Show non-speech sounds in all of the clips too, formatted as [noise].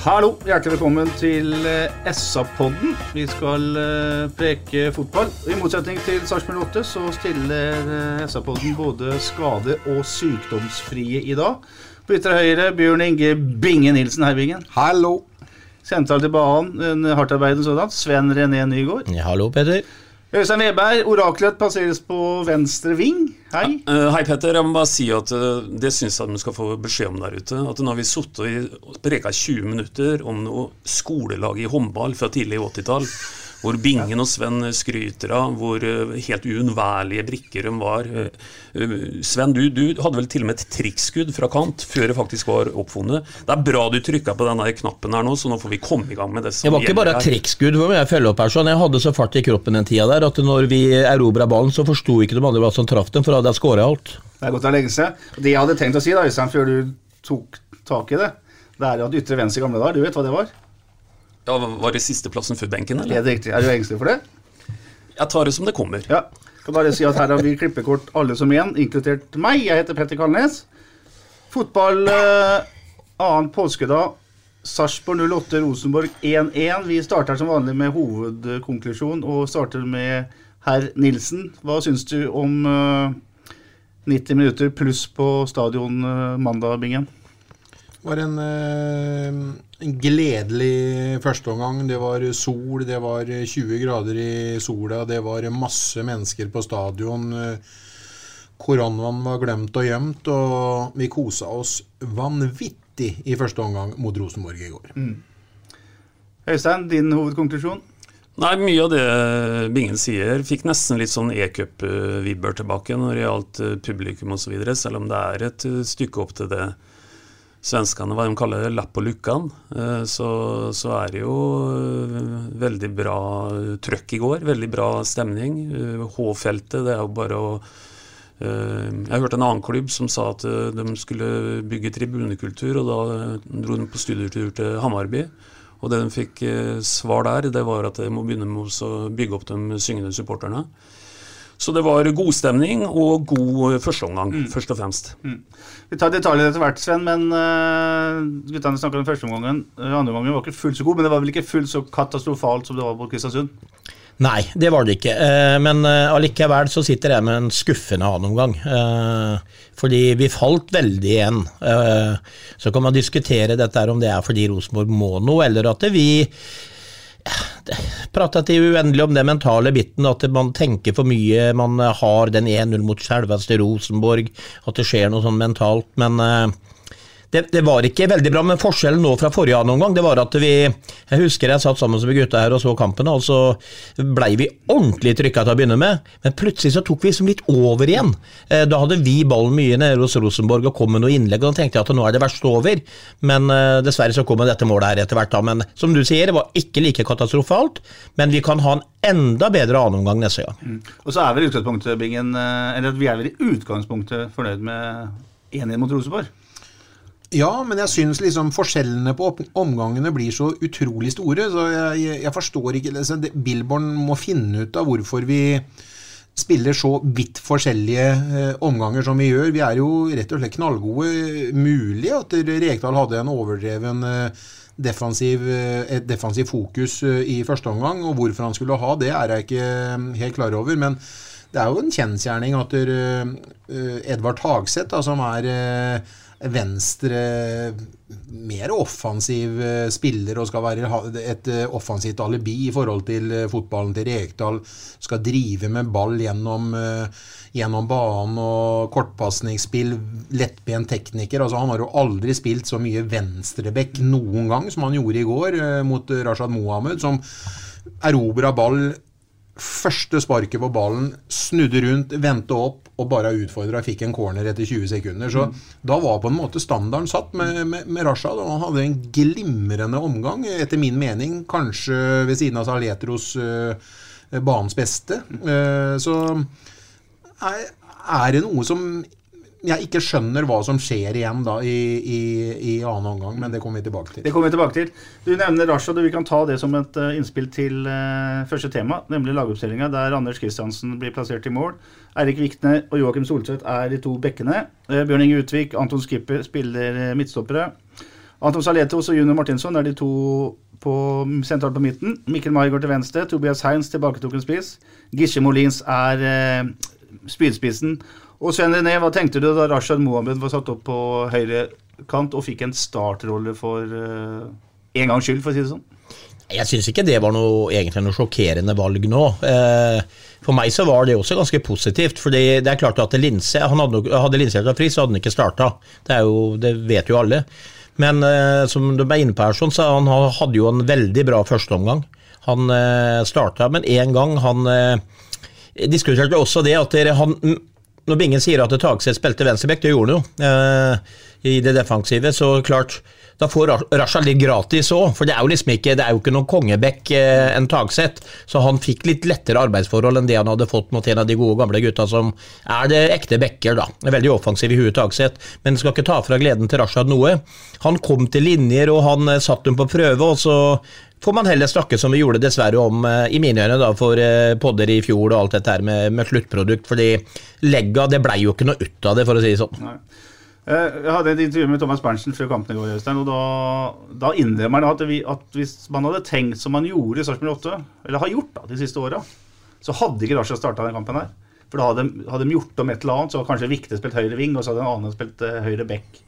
Hallo, hjertelig velkommen til eh, SA-podden. Vi skal eh, preke fotball. I motsetning til Sarpsborg 8 så stiller eh, SA-podden både skade- og sykdomsfrie i dag. På ytre høyre Bjørn Inge Binge Nilsen. Hei, Bingen. Hallo. Sentral til banen, en hardtarbeidende sådan. Sven René Nygaard. Hallo, Petter. Øystein Weberg, oraklet plasseres på venstre ving. Hei. Uh, Hei, Petter. Jeg må bare si at uh, det syns jeg du skal få beskjed om der ute. At nå har vi sittet og preka 20 minutter om noe skolelag i håndball fra tidlig 80-tall. Hvor Bingen og Sven skryter av hvor eh, helt uunnværlige brikker de var. Eh, eh, Sven, du, du hadde vel til og med et trikkskudd fra kant før det faktisk var oppfunnet. Det er bra du trykka på denne knappen her nå, så nå får vi komme i gang med det som Det var ikke bare gjelder et trikkskudd. hvor Jeg følger opp her sånn. Jeg hadde så fart i kroppen den tida der at når vi erobra ballen, så forsto ikke de andre hva som traff dem, for da hadde jeg skåra alt. Det er godt å legge seg. Det jeg hadde tenkt å si, da, Øystein, før du tok tak i det, det er jo at ytre venstre i gamle dager, du vet hva det var? Ja, var det sisteplassen før benken, eller? Helt riktig. Er du engstelig for det? Jeg tar det som det kommer. Ja. Kan bare si at her har vi klippekort alle som én, inkludert meg. Jeg heter Petter Kalnes. Fotball eh, annen påskedag. Sarpsborg 08, Rosenborg 1-1. Vi starter som vanlig med hovedkonklusjon og starter med herr Nilsen. Hva syns du om eh, 90 minutter pluss på stadion eh, mandag, Bingen? Det var en, eh, en gledelig førsteomgang. Det var sol, det var 20 grader i sola, det var masse mennesker på stadion. Koronaen var glemt og gjemt, og vi kosa oss vanvittig i første omgang mot Rosenborg i går. Øystein, din hovedkonklusjon? Nei, mye av det Bingen sier, fikk nesten litt sånn e-cup-vibber tilbake når det gjaldt eh, publikum osv., selv om det er et eh, stykke opp til det svenskene hva de kaller lapp på lukkan, eh, så, så er det jo eh, veldig bra trøkk i går. Veldig bra stemning. Eh, H-feltet, det er jo bare å eh, Jeg hørte en annen klubb som sa at eh, de skulle bygge tribunekultur, og da dro de på studietur til Hamarby. Og det de fikk eh, svar der, det var at de må begynne med å bygge opp de syngende supporterne. Så det var god stemning og god førsteomgang, mm. først og fremst. Vi tar detaljer etter hvert, Sven, men uh, guttene snakker om førsteomgangen. Andreomgangen andre omgangen var ikke fullt så god, men det var vel ikke fullt så katastrofalt som det var mot Kristiansund? Nei, det var det ikke. Eh, Men eh, allikevel så sitter jeg med en skuffende annenomgang. Fordi vi falt veldig igjen. Eh, Så kan man diskutere dette om det er fordi Rosenborg må noe, eller at vi pratet til uendelig om det mentale biten, at man tenker for mye, man har den 1-0 mot selveste Rosenborg, at det skjer noe sånn mentalt, men eh, det, det var ikke veldig bra, men forskjellen nå fra forrige omgang, det var at vi Jeg husker jeg satt sammen med gutta her og så kampen, og så blei vi ordentlig trykka til å begynne med, men plutselig så tok vi liksom litt over igjen. Eh, Da hadde vi ballen mye nede hos Rosenborg og kom med noe innlegg, og da tenkte jeg at nå er det verste over. Men eh, dessverre så kom dette målet her etter hvert, da. Men som du sier, det var ikke like katastrofalt, men vi kan ha en enda bedre annenomgang neste gang. Og så er vel utgangspunktet, Bingen, eh, eller at vi er vel i utgangspunktet fornøyd med 1-1 mot Rosenborg? Ja, men jeg syns liksom forskjellene på omgangene blir så utrolig store. Så jeg, jeg, forstår ikke liksom, Billborn må finne ut av hvorfor vi spiller så vidt forskjellige eh, omganger som vi gjør. Vi er jo rett og slett knallgode. Mulig at Rekdal hadde en overdreven eh, defensiv, eh, et defensiv fokus eh, i første omgang. Og hvorfor han skulle ha det, er jeg ikke helt klar over. Men det er jo en kjensgjerning at Edvard Hagseth, som er venstre mer offensiv spiller og skal være et offensivt alibi i forhold til fotballen til Rekdal. Skal drive med ball gjennom, gjennom banen og kortpasningsspill. Lettbent tekniker. altså Han har jo aldri spilt så mye venstreback noen gang som han gjorde i går mot Rashad Mohammed, som erobra ball første sparket på ballen, snudde rundt, vendte opp og bare utfordra fikk en corner etter 20 sekunder. Så mm. da var på en måte standarden satt med, med, med Rashad, og han hadde en glimrende omgang, etter min mening, kanskje ved siden av Saletros uh, banens beste. Uh, så er, er det noe som jeg ikke skjønner hva som skjer igjen da i, i, i, annen omgang, men det kommer vi tilbake til. Det kommer vi tilbake til. Du nevner Rashad, og vi kan ta det som et uh, innspill til uh, første tema, nemlig lagoppstillinga, der Anders Kristiansen blir plassert i mål. Eirik Vikne og Joakim Solseth er de to bekkene. Uh, Bjørn Inge Utvik, Anton Skipper spiller midtstoppere. Anton Saletos og Junior Martinsson er de to på, sentralt på midten. Mikkel Maigård til venstre. Tobias Heins tilbaketrukken spiss. Gisje Molins er spydspissen. Og Sven René, hva tenkte du da Rashad Mohammed var satt opp på høyre kant og fikk en startrolle for uh, en gangs skyld, for å si det sånn? Jeg syns ikke det var noe, egentlig noe sjokkerende valg nå. Eh, for meg så var det også ganske positivt. for det er klart at Linse, hadde, hadde Linse vært fri, så hadde han ikke starta. Det, det, vet jo alle. Men eh, som du ble inne på her, sånn, så han hadde jo en veldig bra førsteomgang. Han starta, men én gang han diskuterte også det at han når Bingen sier at Tagseth spilte venstreback, det gjorde han jo eh, i det defensive, så klart da får Rasha litt gratis òg, for det er jo liksom ikke det er jo ikke noen kongebekk eh, enn Tagseth. Så han fikk litt lettere arbeidsforhold enn det han hadde fått mot en av de gode gamle gutta som er det ekte bekker, da. Veldig offensiv i huet Tagseth, men skal ikke ta fra gleden til Rashad noe. Han kom til linjer, og han eh, satt dem på prøve, og så får man heller snakke som vi gjorde dessverre om eh, i mine øyne da, for eh, podder i fjor og alt dette her med, med sluttprodukt. fordi legga det blei jo ikke noe ut av det, for å si det sånn. Nei. Eh, jeg hadde et intervju med Thomas Berntsen før kampen i går, Øystein, og da, da innrømmer han at, at, hvis man hadde tenkt som man gjorde i Sarpsborg 8, eller har gjort da, de siste åra, så hadde ikke Raja starta den kampen her. For da hadde, hadde de gjort om et eller annet, så hadde kanskje Vikte spilt høyre ving, og så hadde en annen spilt høyre back.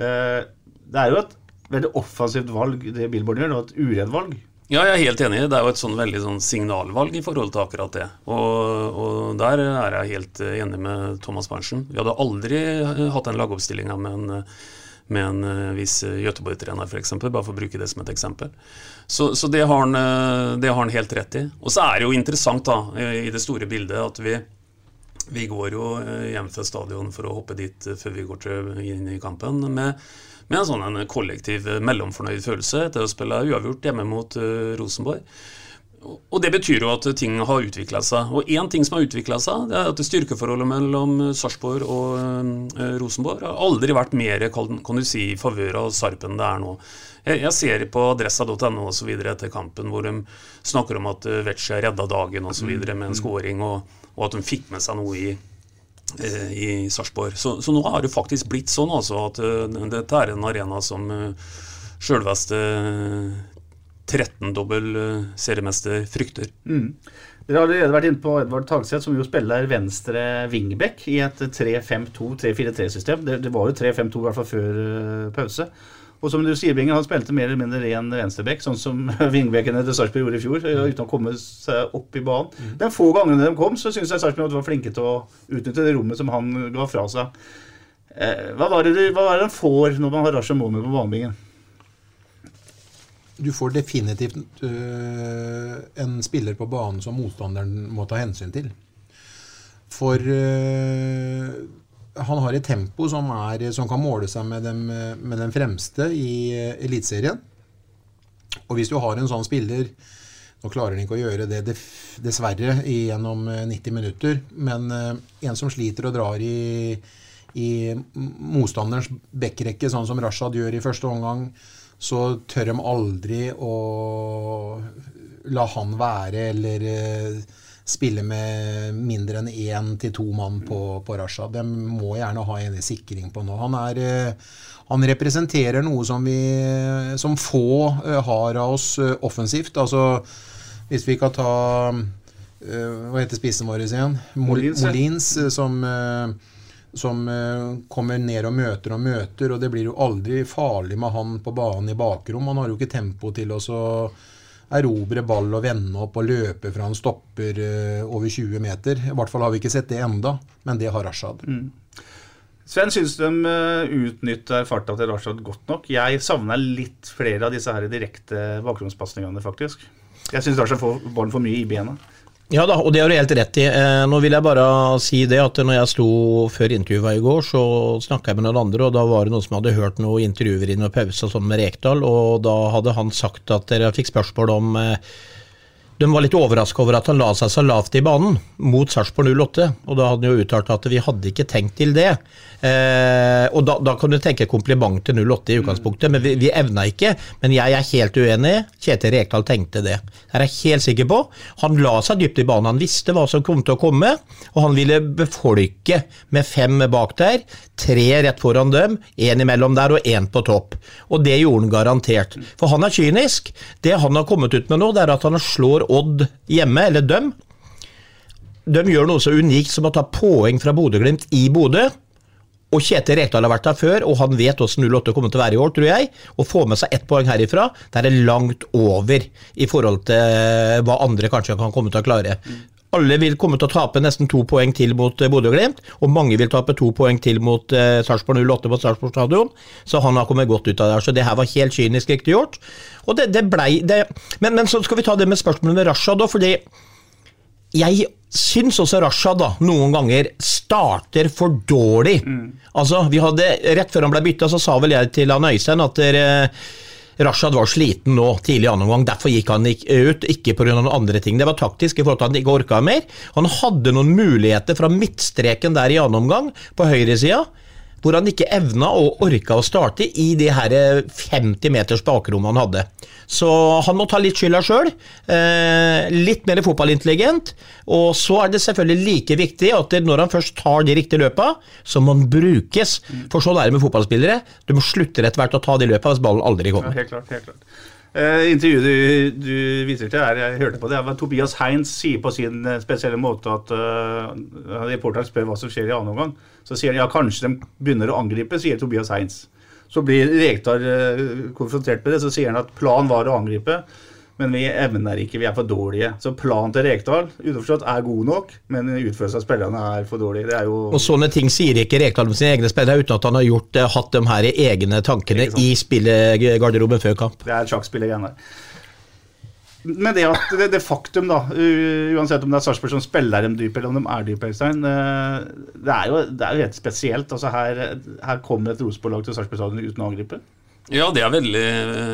Det er jo et veldig offensivt valg det Billboard gjør, og et uredd valg. Ja, jeg er helt enig. Det er jo et sånn veldig sånn signalvalg i forhold til akkurat det. Og, og, der er jeg helt enig med Thomas Berntsen. Vi hadde aldri hatt en lagoppstilling med en, med en eh, viss Göteborg-trener, f.eks., bare for å bruke det som et eksempel. Så, så det, har han, eh, det, har han, helt rett i. Og så er det jo interessant da, i det store bildet at vi, vi går jo eh, hjem fra stadion for å hoppe dit før vi går til, inn i kampen. med med en sånn en kollektiv eh, mellomfornøyd følelse etter å spille uavgjort hjemme mot uh, Rosenborg. Og Det betyr jo at ting har utvikla seg. Og én ting som har utvikla seg, det er at styrkeforholdet mellom Sarpsborg og uh, Rosenborg har aldri vært mer kan, kan du si, i favør av Sarp enn det er nå. Jeg, jeg ser på adressa.no osv. etter kampen hvor de snakker om at uh, Vecchia redda dagen osv. med en mm. scoring, og, og at de fikk med seg noe i Eh, i Sarpsborg. Så, så, nå har det faktisk blitt sånn altså, at uh, dette er en arena som uh, sjølveste 13-dobbel uh, seriemester frykter. Mm. Dere har allerede vært inne på Edvard Tagseth, som jo spiller venstre wingback i et 3-5-2-3-4-3-system. Det, det, var jo 3-5-2 i hvert fall før pause. Og som du sier, Bingen, han spilte mer eller mindre ren venstreback, sånn som [laughs] vingbekkene til Sarpsborg gjorde i fjor, uten å komme seg opp i banen. Mm. De få gangene de kom, så syns jeg Sarpsborg var flinke til å utnytte det rommet som han ga fra seg. Eh, hva var det hva er det de får når man har Rasha Momi på banebingen? Du får definitivt øh, en spiller på banen som motstanderen må ta hensyn til. For øh, han har et tempo som, er, som kan måle seg med, dem, med, den fremste i Eliteserien. Og hvis du har en sånn spiller Nå klarer han ikke å gjøre det dessverre gjennom 90 minutter, men en som sliter og drar i, i motstanderens backrekke, sånn som Rashad gjør i første omgang, så tør de aldri å la han være eller eh, spille med mindre enn én til to mann på, på Rasha. De må gjerne ha en sikring på nå. Han, er, eh, han representerer noe som, vi, som få eh, har av oss offensivt. Altså, hvis vi kan ta Hva heter spissen vår igjen? Molins, Molins som som kommer ned og møter og møter, og det blir jo aldri farlig med han på banen i bakrom. Han har jo ikke tempo til å erobre ball og vende opp og løpe fra han stopper uh, over 20 meter. I hvert fall har vi ikke sett det enda, men det har Rashad. Mm. Sven, syns de uh, utnytter farta til Rashad godt nok? Jeg savner litt flere av disse her direkte bakgrunnspasningene, faktisk. Jeg syns Rashad får ballen for mye i bena. Ja da, og det har du helt rett i. Eh, nå vil jeg bare si det at når jeg sto før intervjuet i går, så snakka jeg med noen andre, og da var det noen som hadde hørt noen intervjuer i noen pause sånn med Rekdal, og da hadde han sagt at dere fikk spørsmål om eh, de var litt overraska over at han la seg så lavt i banen mot Sarpsborg 08. Og da hadde han jo uttalt at vi hadde ikke tenkt til det. Eh, og da, da, kan du tenke kompliment til 08 i utgangspunktet, men vi, vi evna ikke. Men jeg er helt uenig. Kjetil Rekdal tenkte det. Det er jeg helt sikker på. Han la seg dypt i banen. Han visste hva som kom til å komme, og han ville befolke med fem bak der. Tre rett foran dem, én imellom der og én på topp. Og det gjorde han garantert. For han er kynisk. Det han har kommet ut med nå, det er at han slår Odd hjemme, eller døm. De gjør noe så unikt som å ta poeng fra Bodø-Glimt i Bodø og Kjetil Rekdal har vært der før, og han vet hvordan 08 kommer til å være i år, tror jeg. Å få med seg ett poeng herifra, det er langt over i forhold til hva andre kanskje kan komme til å klare. Alle vil komme til å tape nesten to poeng til mot eh, Bodø-Glimt, og mange vil tape to poeng til mot eh, Sarpsborg 08 på Sarpsborg stadion, så han har kommet godt ut av det. her, Så det her var helt kynisk riktig gjort. Og det, det blei det. Men, men, så skal vi ta det med spørsmålet med Rasha, da, fordi jeg syns også Rasha da, noen ganger starter for dårlig. Mm. Altså, vi hadde, Rett før han ble bytta, så sa vel jeg til han Øystein at dere eh, Rashad var sliten nå tidlig i annen omgang, derfor gikk han ut. Ikke pga. noen andre ting. Det var taktisk i forhold til at han ikke orka mer. Han hadde noen muligheter fra midtstreken der i annen omgang, på høyresida hvor han ikke evna og orka å starte i de her 50 meters bakrom han hadde. Så han må ta litt skylda sjøl. Eh, litt mer fotballintelligent. Og så er det selvfølgelig like viktig at når han først tar de riktige løpa, så må han brukes. For sånn er det med fotballspillere. Du må slutte etter hvert å ta de løpa hvis ballen aldri kommer. Ja, helt klart, helt klart. Uh, intervjuet du, du, viser til, er, jeg hørte på det, men Tobias Heinz sier på sin uh, spesielle måte at uh, reporteren spør hva som skjer i annen omgang. Så sier han ja, kanskje de begynner å angripe, sier Tobias Heinz. Så blir Rekdal konfrontert med det, så sier han at planen var å angripe. Men vi evner ikke, vi er for dårlige. Så planen til Rekdal utenforstått er god nok, men utførelsen av spillerne er for dårlig. Det er jo og sånne ting sier ikke Rekdal om sine egne spillere uten at han har gjort, eh, hatt de her egne tankene i spillegarderoben før kamp. Det er et sjakkspill igjen der. Men det, at, det, det, faktum, da, uansett om det er Sarpsborg som spiller dem dyp, eller om de er dype, Øystein, eh, det, er jo, det er jo helt spesielt. Altså her, her kommer et Rosenborg-lag til Sarpsborg stadion uten å angripe. Ja, det er veldig,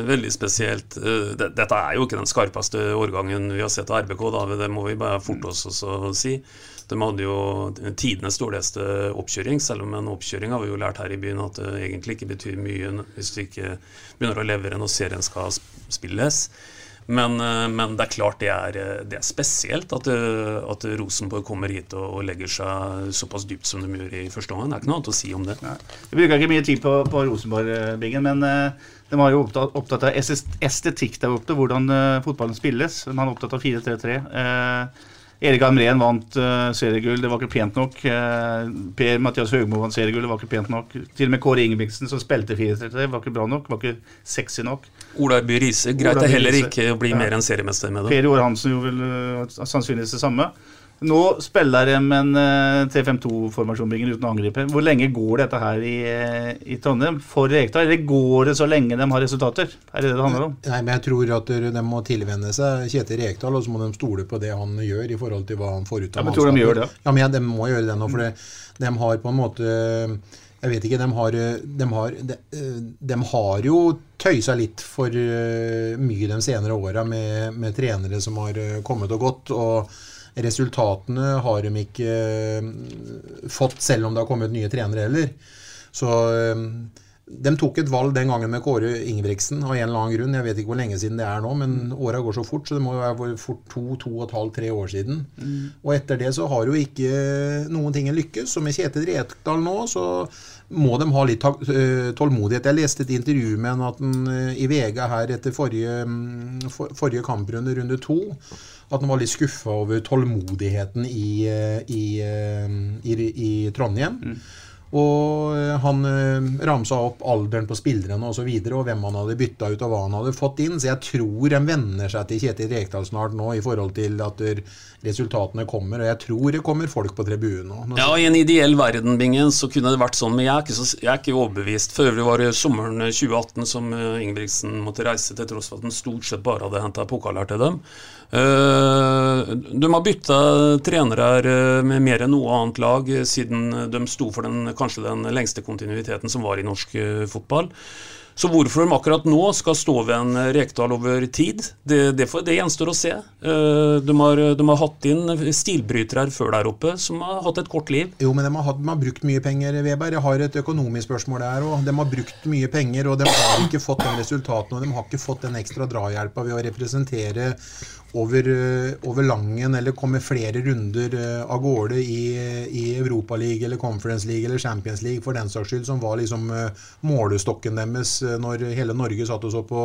veldig spesielt. Eh, dette er jo ikke den skarpeste årgangen vi har sett av RBK, da. det må vi bare forte oss å si. De hadde jo tidenes dårligste oppkjøring, selv om en oppkjøring har vi jo lært her i byen at det egentlig ikke betyr mye hvis du ikke begynner å levere når serien skal spilles. Men, eh, men, det er klart det er, eh, det er spesielt at, eh, at, Rosenborg kommer hit og, og, legger seg såpass dypt som de gjør i første omgang. Det er ikke noe annet å si om det. Nei. Vi bruker ikke mye tid på, på Rosenborg-bingen, men de var jo opptatt, opptatt, av estetikk der oppe, hvordan fotballen spilles. Man er opptatt av 4-3-3. Uh, Erik Amrén vant uh, seriegull, det var ikke pent nok. Uh, per Mathias Høgmo vant seriegull, det var ikke pent nok. Til og med Kåre Ingebrigtsen, som spilte 4-3-3, var ikke bra nok. Var ikke sexy nok. Ola By Riise, greit det heller ikke å bli ja. mer enn seriemester med det. Per Joar Hansen gjorde vel uh, sannsynligvis det samme. Nå spiller de en uh, T5-2-formasjon uten å angripe. Hvor lenge går dette her i, uh, i Trondheim for Rekdal? Eller går det så lenge de har resultater? Er det det det handler om? Nei, men Jeg tror at de må tilvenne seg Kjetil Rekdal, og så må de stole på det han gjør i forhold til hva han får ut av ja, men tror de gjør det? Ja, men ja, de må gjøre det nå. For de har på en måte jeg vet ikke, de har, de har, de, de har jo tøysa litt for mye de senere åra med, med trenere som har kommet og gått. og resultatene har de ikke eh, fått, selv om det har kommet nye trenere heller. Så eh, de tok et valg den gangen med Kåre Ingebrigtsen av en eller annen grunn. Jeg vet ikke hvor lenge siden det er nå, men åra går så fort, så det må jo være fort to, to og et halvt, tre år siden. Mm. Og etter det så har jo ikke noen ting lykkes. Så med Kjetil Rekdal nå, så må de ha litt øh, tålmodighet. Jeg leste et intervju med han at han i VG her etter forrige, mm, for, forrige kamprunde, runde to, at han var litt skuffa over tålmodigheten i, øh, i, øh, i, i Trondheim. Og øh, han ramsa opp alderen på spillerne osv. Og, så videre, og hvem han hadde bytta ut og hva han hadde fått inn. Så jeg tror de venner seg til Kjetil Rekdal snart nå i forhold til at resultatene kommer. Og jeg tror det kommer folk på tribunen nå. Ja, I en ideell verden Bingen, så kunne det vært sånn, men jeg er ikke, så, jeg er ikke overbevist. For øvrig var det sommeren 2018 som eh, Ingebrigtsen måtte reise til tross for at han stort sett bare hadde henta pokaler til dem. Eh, de har bytta trenere eh, med mer enn noe annet lag eh, siden de sto for den, kanskje den lengste kontinuiteten som var i norsk fotball. Så hvorfor de akkurat nå skal stå ved en Rekdal over tid, det, det, det gjenstår å se. De har, de har hatt inn stilbrytere før der oppe som har hatt et kort liv. Jo, men de har, hatt, de har brukt mye penger, Weber. Jeg har et økonomisk spørsmål der òg. De har brukt mye penger, og de har ikke fått de resultatene. Og de har ikke fått den ekstra drahjelpa ved å representere over, øh, over Langen eller komme flere runder øh, av gårde i, i Europaligaen eller Conference League eller Champions League for den saks skyld, som var liksom øh, målestokken deres når hele Norge satt og så på,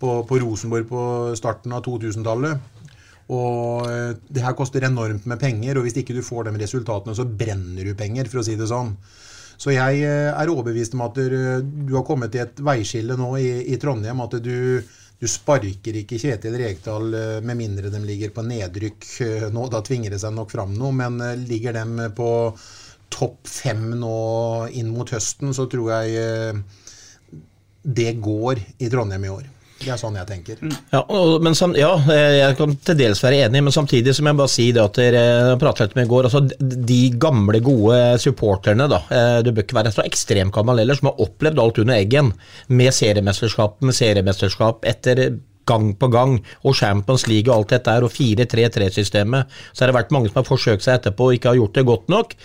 på, på Rosenborg på starten av 2000-tallet. Og eh, det her koster enormt med penger, og hvis ikke du får de resultatene, så brenner du penger, for å si det sånn. Så jeg eh, er overbevist om at du har kommet til et veiskille nå i, i Trondheim. At du, du sparker ikke Kjetil Rekdal eh, med mindre de ligger på nedrykk eh, nå. Da tvinger det seg nok fram noe. Men eh, ligger de på topp fem nå inn mot høsten, så tror jeg det går i Trondheim i år. Det er sånn jeg tenker. Ja, og, men sam, ja, eh, jeg kan til dels være enig, men samtidig så må jeg bare si det at dere jeg pratet litt med i går, altså de gamle, gode supporterne, da, eh, du bør ikke være så ekstremt gammel heller, som har opplevd alt under eggen, med seriemesterskap, med seriemesterskap, etter gang på gang, og Champions League og alt dette her, og 4-3-3-systemet, så har det vært mange som har forsøkt seg etterpå og ikke har gjort det godt nok.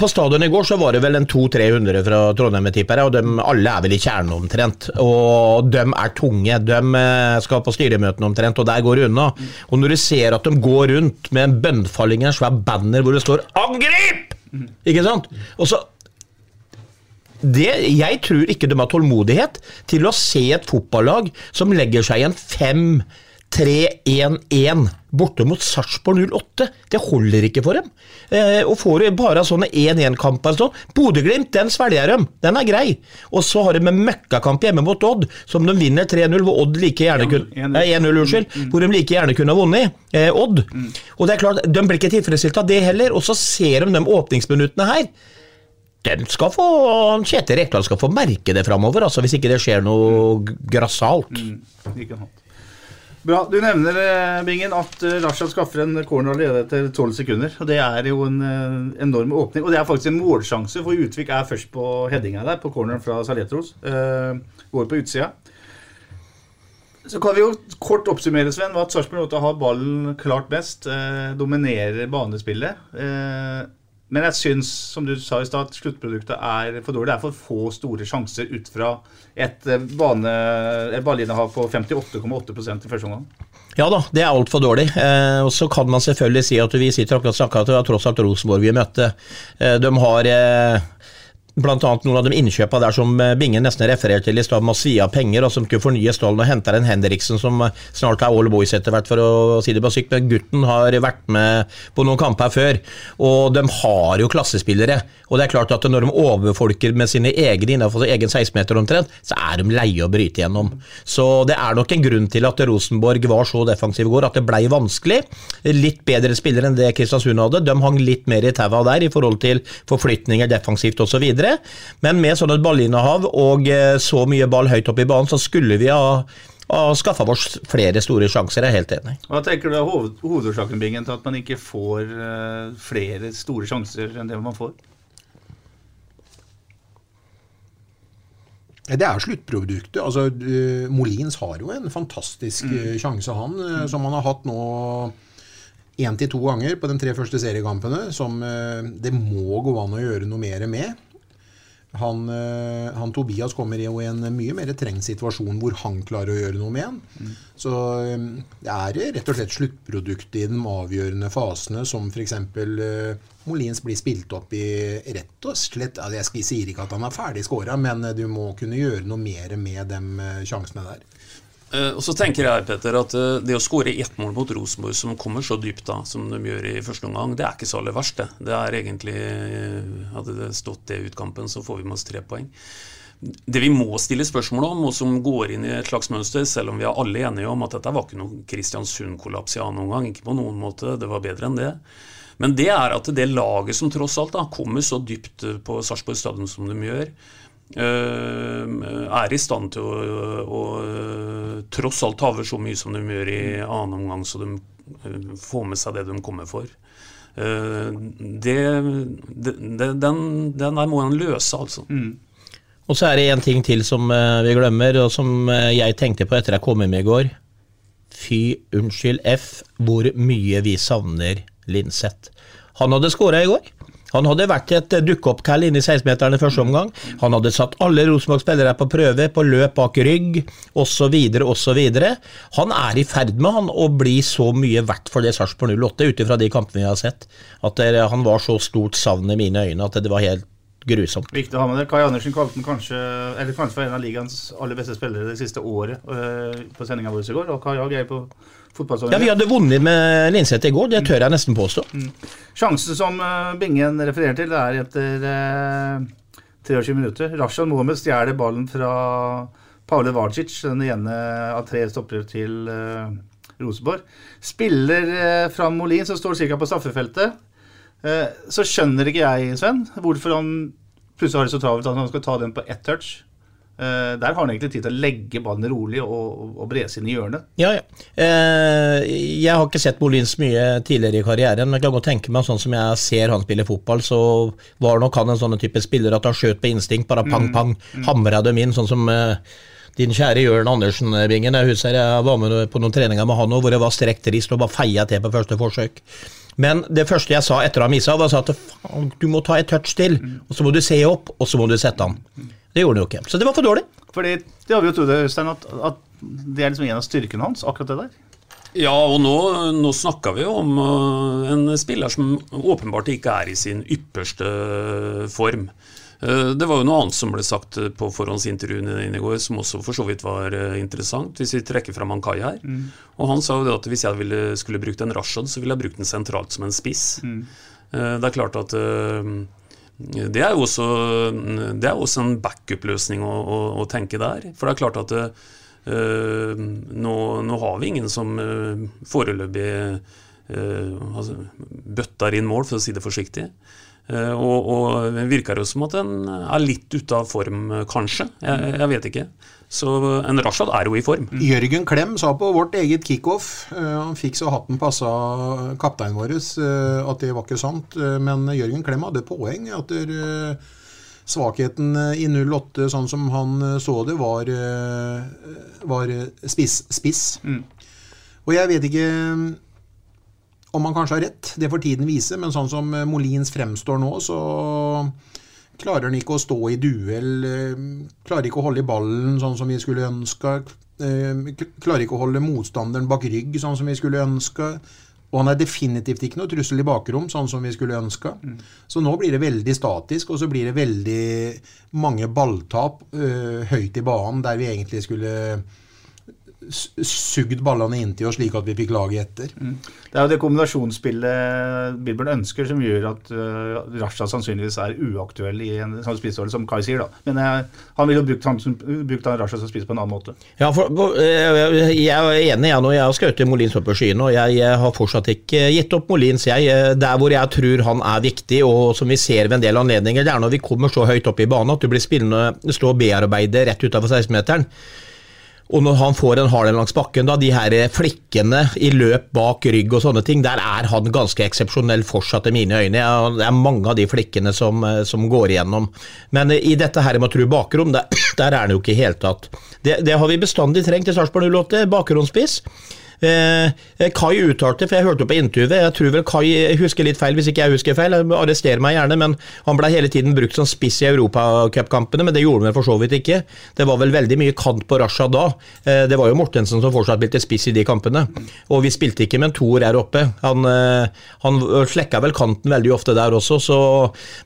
På stadion i går så var det vel en 200-300 fra Trondheim, tipper jeg, og de, alle er vel i kjernen omtrent. Og de er tunge. De eh, skal på styremøtene omtrent, og der går det unna. Og når du ser at de går rundt med en bønnfalling i en svær banner hvor det står 'Angrip!' Ikke sant? Og så det, jeg tror ikke de har tålmodighet til å se et fotballag som legger seg i en 5-3-1-1 borte mot Sarpsborg 08. Det holder ikke for dem. Eh, og får du bare sånne 1-1-kamper sånn Bodø-Glimt, den svelger dem. Den er grei. Og så har de en møkkakamp hjemme mot Odd, som de vinner 3-0, hvor Odd like gjerne kunne eh, 1-0, unnskyld. Hvor de like gjerne kunne ha vunnet. Eh, Odd. Og det er klart, de blir ikke tilfredsstilt av det heller. Og så ser de de åpningsminuttene her den skal få, Kjetil Rekdal skal få merke det framover, altså, hvis ikke det skjer noe grassat. Ikke sant. Bra. Du nevner eh, Bingen, at eh, Rashad skaffer en corner allerede etter 12 sekunder. og Det er jo en eh, enorm åpning. Og det er faktisk en målsjanse, for Utvik er først på headinga der, på corneren fra Saletros. Uh, går på utsida. Så kan vi jo kort oppsummere, Sven, at Sarpsborg 8 har ballen klart best. Uh, dominerer banespillet. Eh, men jeg syns, som du sa i stad, sluttproduktet er for dårlig. Det er for få store sjanser ut fra et, eh, bane, et ballinnehav på 58,8% i første omgang. Ja da, det er altfor dårlig. Eh, og så kan man selvfølgelig si at vi sitter akkurat snakker at det var tross alt Rosenborg vi møtte. Eh, de har eh, Blant annet noen av de innkjøpa der som eh, Bingen nesten refererte til i stad, med å svi av penger, og som skulle fornye stallen og hente en Henriksen som eh, snart er all boys etter hvert, for å si det på sykt. Men gutten har vært med på noen kamper før, og de har jo klassespillere. Og det er klart at når de overfolker med sine egne innenfor egen 16-meter omtrent, så er de leie å bryte gjennom. Så det er nok en grunn til at Rosenborg var så defensiv i går, at det blei vanskelig. Litt bedre spillere enn det Kristiansund hadde. De hang litt mer i taua der i forhold til forflytninger defensivt osv. Men med sånn et ballinnehav og eh, så mye ball høyt opp i banen, så skulle vi ha, og skaffa oss flere store sjanser. Jeg er helt enig. Hva tenker du er hoved, hovedårsaken Bingen, til at man ikke får eh, flere store sjanser enn det man får? Det er sluttproduktet. Altså, eh, Molins har jo en fantastisk mm. sjanse, han, eh, som han har hatt nå én til to ganger på de tre første seriekampene som det må gå an å gjøre noe mer med. Han, eh, han Tobias kommer i en mye mer trengt situasjon hvor han klarer å gjøre noe med han. Mm. Så eh, det er rett og slett sluttproduktet i de avgjørende fasene, som f.eks. Uh, Molins blir spilt opp i rett og slett altså Jeg sier ikke at han er ferdig skåra, men eh, du må kunne gjøre noe mer med de eh, sjansene der. Eh, og så tenker jeg Petter, at eh, det å skåre ett mål mot Rosenborg, som kommer så dypt da, som de gjør i første omgang, det er ikke så aller verst. Det Det er egentlig eh, Hadde det stått det utkampen, så får vi med oss tre poeng. Det vi må stille spørsmål om, og som går inn i et slags mønster, selv om vi er alle enige om at dette var ikke noe Kristiansund-kollaps i annen omgang, ikke på noen måte, det var bedre enn det. Men det er at det laget som tross alt da, kommer så dypt på Sarpsborg stadion som de gjør, er i stand til å, å tross alt ta over så mye som de gjør i annen omgang, så de eh, får med seg det de kommer for. Eh, Det, det, den, den der må en løse, altså. Og så er det en ting til som eh, vi glemmer, og som eh, jeg tenkte på etter jeg kom hjem i går. Fy unnskyld F, hvor mye vi savner Linseth. Han hadde skåra i går. Han hadde vært et eh, dukkeoppkall inne i 16-meterne første omgang. Han hadde satt alle Rosenborg-spillere på prøve, på løp bak rygg, osv., osv. Han er i ferd med han å bli så mye verdt for det Sarpsborg 08, ut ifra de kampene vi har sett. At det, han var så stort savn i mine øyne at det var helt grusomt. Viktig å ha med det. Kai Andersen kalte den kanskje Eller kanskje for en av ligaens aller beste spillere det siste året øh, på sendinga vår i går. Og Kai jeg på Ja, Vi hadde vunnet med Linseth i går, det tør jeg nesten påstå. Sjansen som øh, Bingen refererer til, det er etter eh, 23 minutter. Rashan Mohammed stjeler ballen fra Paule Vacic, den ene av tre stoppere til eh, Rosenborg. Spiller eh, fram Molin, som står ca. på straffefeltet. Eh, så skjønner ikke jeg, Sven, hvorfor han plutselig har det så travelt at han skal ta den på ett touch. Eh, der har han egentlig tid til å legge ballen rolig og, og brese inn i hjørnet. Ja, ja. Eh, jeg har ikke sett Molins mye tidligere i karrieren, men jeg kan godt tenke meg sånn som jeg ser han spille fotball, så var nok han en sånn type spiller at han skjøt på instinkt, bare pang, Mm. pang, Mm. hamra dem inn, sånn som eh, din kjære Jørn Andersen, eh. Jeg husker jeg var med på noen treninger med han òg, hvor det var strekt rist og bare feia til på første forsøk. Men det første jeg sa etter han missa, var at du må ta et touch til, og så må du se opp, og så må du sette han. Det gjorde han jo ikke. Så det var for dårlig. Fordi det har vi jo trodd, Øystein, at, at det er liksom en av styrkene hans, akkurat det der. Ja, og nå, nå snakker vi jo om øh, en spiller som åpenbart ikke er i sin ypperste form. Eh, Det var jo noe annet som ble sagt eh, på forhåndsintervjuene dine i går, som også for så vidt var eh, interessant, hvis vi trekker fram Kai her. Mm. Og han sa jo det at hvis jeg ville, skulle brukt en Rashad, så ville jeg brukt den sentralt som en spiss. Mm. Eh, Det er klart at eh, det er jo også, er også en backup-løsning å, å, å tenke der. For det er klart at eh, nå, nå har vi ingen som eh, foreløpig eh, altså, bøtter inn mål, for å si det forsiktig. Eh, og, og virker jo som at den er litt ute av form, eh, kanskje. Jeg, jeg vet ikke. Så en Rashad er jo i form. Jørgen Klem sa på vårt eget kickoff eh, Han fikk så hatten passa kapteinen vår at det var ikke sant. Men Jørgen Klem hadde poeng. At der, svakheten i 08, sånn som han så det, var, var spiss. spiss. Mm. Og jeg vet ikke mm, om han kanskje har rett, det får tiden vise, men sånn som eh, Molins fremstår nå, så klarer han ikke å stå i duell, eh, klarer ikke å holde i ballen sånn som vi skulle ønske, eh, klarer ikke å holde motstanderen bak rygg sånn som vi skulle ønske, og han er definitivt ikke noe trussel i bakrom sånn som vi skulle ønske. Så nå blir det veldig statisk, og så blir det veldig mange balltap øh, høyt i banen der vi egentlig skulle sugd ballene inntil oss slik at vi fikk laget etter. Det er jo det kombinasjonsspillet Bilbjørn ønsker, som gjør at uh, Rasha sannsynligvis er uaktuell i en sånn spissrolle, som Kai sier. da. Men uh, han ville jo brukt han, brukt han Rasha som spiss på en annen måte. Ja, for, eh, jeg er enig jeg nå. Jeg har skrevet Molins opp på skyene, og jeg eh, har fortsatt ikke gitt opp Molins. Jeg, eh, der hvor jeg tror han er viktig, og som vi ser ved en del anledninger, det er når vi kommer så høyt opp i banen at du blir spillende, stå og bearbeide rett utafor 16-meteren. Og når han får en hard langs bakken, da, de her flikkene i løp bak rygg og sånne ting, der er han ganske eksepsjonell fortsatt i mine øyne. Det er mange av de flikkene som, eh, som går igjennom. Men eh, i dette her med å tru bakrom, der, [clears throat] der er han jo ikke i hele tatt. Det, det har vi bestandig trengt i Sarpsborg 08, bakgrunnsspiss. Eh, Kai uttalte, for jeg hørte på intervjuet, jeg tror vel Kai husker litt feil, hvis ikke jeg husker feil, arrester meg gjerne, men han ble hele tiden brukt som spiss i europacupkampene, men det gjorde han for så vidt ikke. Det var vel veldig mye kant på Rashad da. Eh, det var jo Mortensen som fortsatt spilte spiss i de kampene, og vi spilte ikke med en toer her oppe. Han, eh, han slekka vel kanten veldig ofte der også, så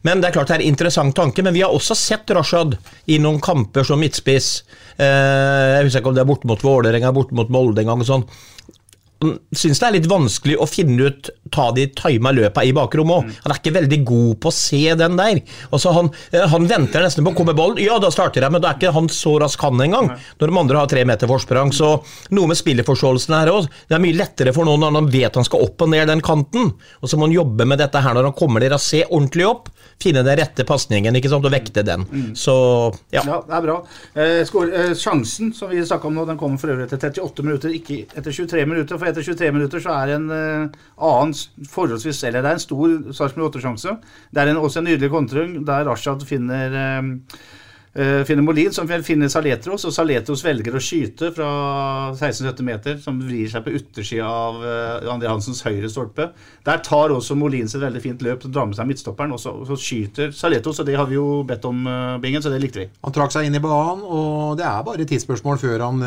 Men det er klart det er en interessant tanke, men vi har også sett Rashad i noen kamper som midtspiss. Eh, jeg husker ikke om det er borte mot Vålerenga, borte mot Molde en gang. og sånn syns det er litt vanskelig å finne ut ta de tima løpa i bakrommet òg. Han er ikke veldig god på å se den der. Altså han, eh, han venter nesten på å komme ballen. Ja, da starter jeg, men da er ikke han så rask han engang. Når de andre har tre meter forsprang. Så noe med spillerforståelsen her òg. Det er mye lettere for noen når han vet han skal opp og ned den kanten. Og så må han jobbe med dette her når han kommer der og se ordentlig opp. Finne den rette pasningen og vekte den. Så ja. ja. Det er bra. Eh, skår, eh, sjansen som vi snakka om nå, den kommer for øvrig etter 38 minutter, ikke etter 23 minutter. For etter 23 minutter så er det en uh, annen forholdsvis Eller det er en stor Sarpsborg 8-sjanse. Det er en, også en nydelig kontring der Rashad finner Uh, finner Molin, som finner Saletros, og Saletros velger å skyte fra 16-17 meter, som vrir seg på yttersida av uh, André Hansens høyre stolpe. Der tar også Molin seg et veldig fint løp drar med seg midtstopperen, og så, og så skyter Saletros, og det har vi jo bedt om, uh, Bingen, så det likte vi. Han trakk seg inn i banen, og det er bare tidsspørsmål før han,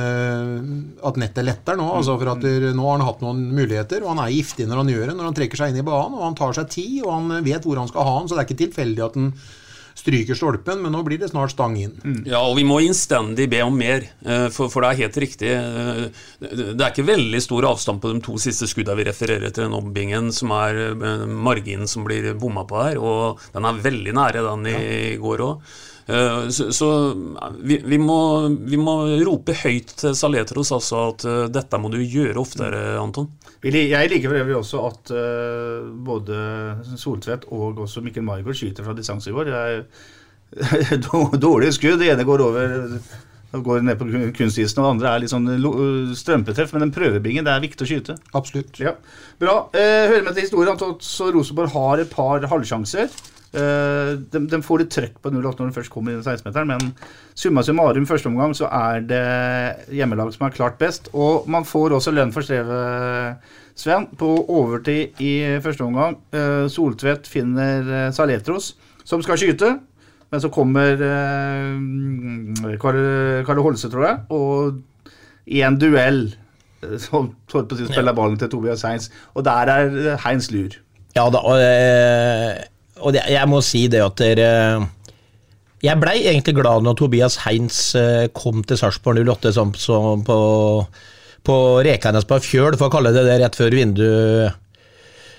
at nettet letter nå. altså for at der, Nå har han hatt noen muligheter, og han er giftig når han gjør det, når han trekker seg inn i banen, og han tar seg tid, og han vet hvor han skal ha den, så det er ikke tilfeldig at han stryker stolpen, men nå blir det snart stang inn. Mm. Ja, og vi må innstendig be om mer, eh, for, for, det er helt riktig. Eh, det er ikke veldig stor avstand på de to siste skuddene vi refererer til, den ombingen som er eh, marginen som blir bomma på her, og den er veldig nære den i ja. går òg. Så, så vi, vi, må, vi, må, rope høyt til Saletros altså at dette må du gjøre oftere, Anton. Jeg liker for øvrig også at uh, både Soltvedt og også Mikkel Margot skyter fra distanse i går. Det er [laughs] dårlige skudd. Det ene går over går ned på kunstisen, og det andre er litt sånn strømpetreff. Men den prøvebingen, det er viktig å skyte. Absolutt. Ja. Bra. Uh, hører med til historien at Rosenborg har et par halvsjanser. Uh, de, de, får litt trøkk på 08 når de først kommer inn i 16-meteren, men summa summarum første omgang så er det hjemmelag som er klart best. Og man får også lønn for strevet, Sven, på overtid i første omgang. Uh, Soltvedt finner uh, Saletros, som skal skyte. Men så kommer uh, Karl Holse, tror jeg, og i en duell som holdt på å spille ballen til Tobias Heins. og der er Heins lur. Ja da, og og det, jeg må si det at dere Jeg blei egentlig glad når Tobias Heins eh, kom til Sarpsborg 08 som, som på, på Rekanes på fjøl, for å kalle det det, rett før vinduet.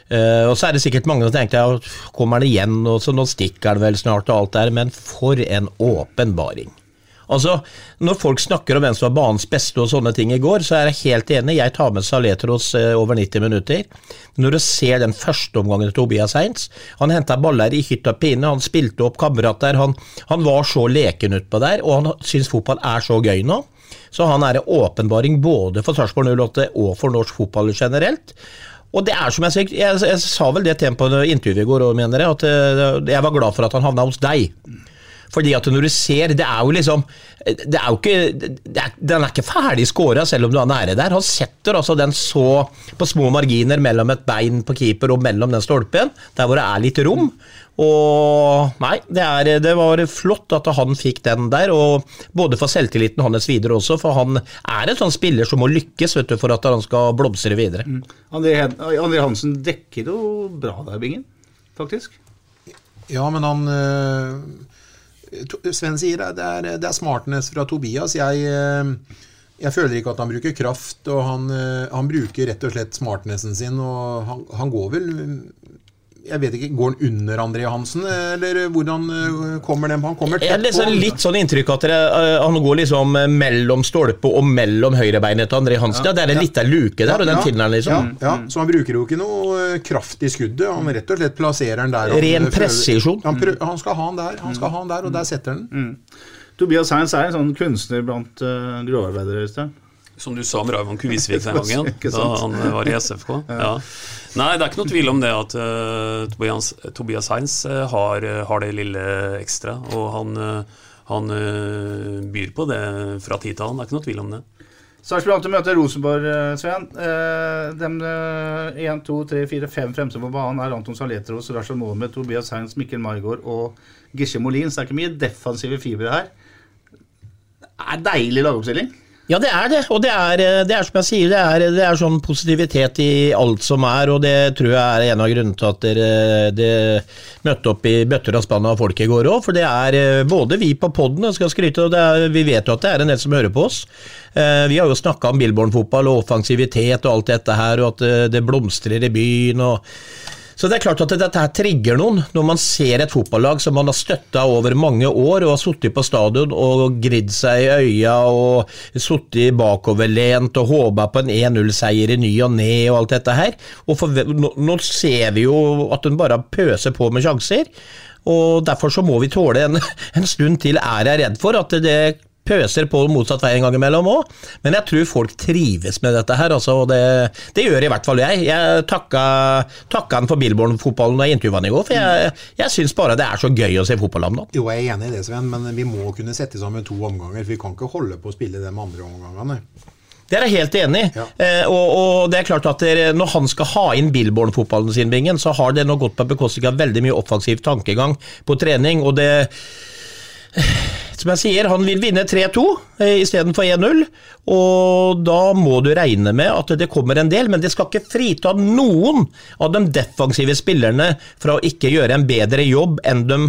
Uh, og så er det sikkert mange som tenkte ja, kommer han igjen, og så nå stikker han vel snart, og alt der, men for en åpenbaring. Altså, Når folk snakker om hvem som var banens beste og sånne ting i går, så er jeg helt enig. Jeg tar med Saletros eh, over 90 minutter. Når du ser den første omgangen til Tobias Heinz Han henta baller i hytt og pine, han spilte opp kamerater. Han, han var så leken utpå der, og han syns fotball er så gøy nå. Så han er en åpenbaring både for Sarpsborg 08 og for norsk fotball generelt. Og det er som jeg, jeg, jeg, sa vel det til ham på intervjuet i går òg, mener jeg, at eh, jeg var glad for at han havna hos deg. Fordi at når du ser Det er jo liksom det er jo ikke, er, Den er ikke ferdig skåra selv om du er nære der. Han setter altså den så på små marginer mellom et bein på keeper og mellom den stolpen, der hvor det er litt rom. Og nei, det, er, det var flott at han fikk den der, og både for selvtilliten hans videre også, for han er en sånn spiller som må lykkes vet du, for at han skal blomstre videre. Mm. André, André Hansen dekker jo bra der, Bingen, faktisk. Ja, men han øh Sven sier det er, det er smartness fra Tobias. Jeg, eh, jeg, føler ikke at han bruker kraft, og han, eh, han bruker rett og slett smartnessen sin. og han, han går vel jeg vet ikke, Går han under André Hansen, eller hvordan eh, kommer den? Han kommer tett på. Jeg litt sånn inntrykk at det, uh, han går liksom eh, mellom stolpe og mellom høyrebeinet til André Hansen. Ja, det er en ja. liten luke der, og den ja, liksom. Ja, så han bruker jo ikke noe kraft i skuddet. Han rett og slett plasserer den der. Ren presisjon. Han, han, skal ha den der, han skal ha den der, og der setter han den. Mm. Tobias Heinz er en sånn kunstner blant uh, gråarbeidere, Øystein. Som du sa om Raymond Kvisvik den [laughs] gangen, da han var i SFK. Ja. Nei, det er ikke noe tvil om det at uh, Tobias, Tobias Heinz uh, har, har, det lille ekstra. Og han, uh, han byr på det fra tid til annen, det er ikke noe tvil om det. Sarpsborg 8 møter Rosenborg, eh, Sven. Eh, de én, to, tre, fire, fem fremste på banen er Anton Saletros, Rashad Mohammed, Tobias Heinz, Mikkel Margaard og Gisje Molin. Så det er ikke mye defensive fibre her. Det er deilig lagoppstilling. Ja, det er det. Og det er, eh, det er som jeg sier, det er, det er sånn positivitet i alt som er, og det tror jeg er en av grunnene til at dere det møtte opp i bøtter og spann av folk i går òg. For det er eh, både vi på poden, skal skryte, og er, vi vet jo at det er en del som hører på oss. Eh, vi har jo snakka om Billborn-fotball og offensivitet og alt dette her, og at det blomstrer i byen. og så det er klart at dette her trigger noen, når man ser et fotballag som man har støtta over mange år, og har sittet på stadion og gridd seg i øya og sittet bakoverlent og håpa på en 1-0-seier i ny og ne og alt dette her. Og for, nå, nå ser vi jo at hun bare pøser på med sjanser. Og Derfor så må vi tåle en, [laughs] en stund til, er jeg redd for, at det pøser på motsatt vei en gang imellom òg. Men jeg tror folk trives med dette her, altså, og det, det, gjør i hvert fall jeg. Jeg takka, takka han for Billborn-fotballen da jeg intervjua han i går, for jeg, jeg syns bare det er så gøy å se fotball om dagen. Jo, jeg er enig i det, Sven, men vi må kunne sette sammen to omganger, for vi kan ikke holde på å spille de andre omgangene. Det er jeg helt enig i. Ja. Eh, og, og, det er klart at der, når han skal ha inn Billborn-fotballen sin, Bingen, så har det nå gått på bekostning av veldig mye offensiv tankegang på trening. og det som jeg sier, han vil vinne 3-2 eh, istedenfor 1-0. Og da må du regne med at det kommer en del, men det skal ikke frita noen av de defensive spillerne fra å ikke gjøre en bedre jobb enn de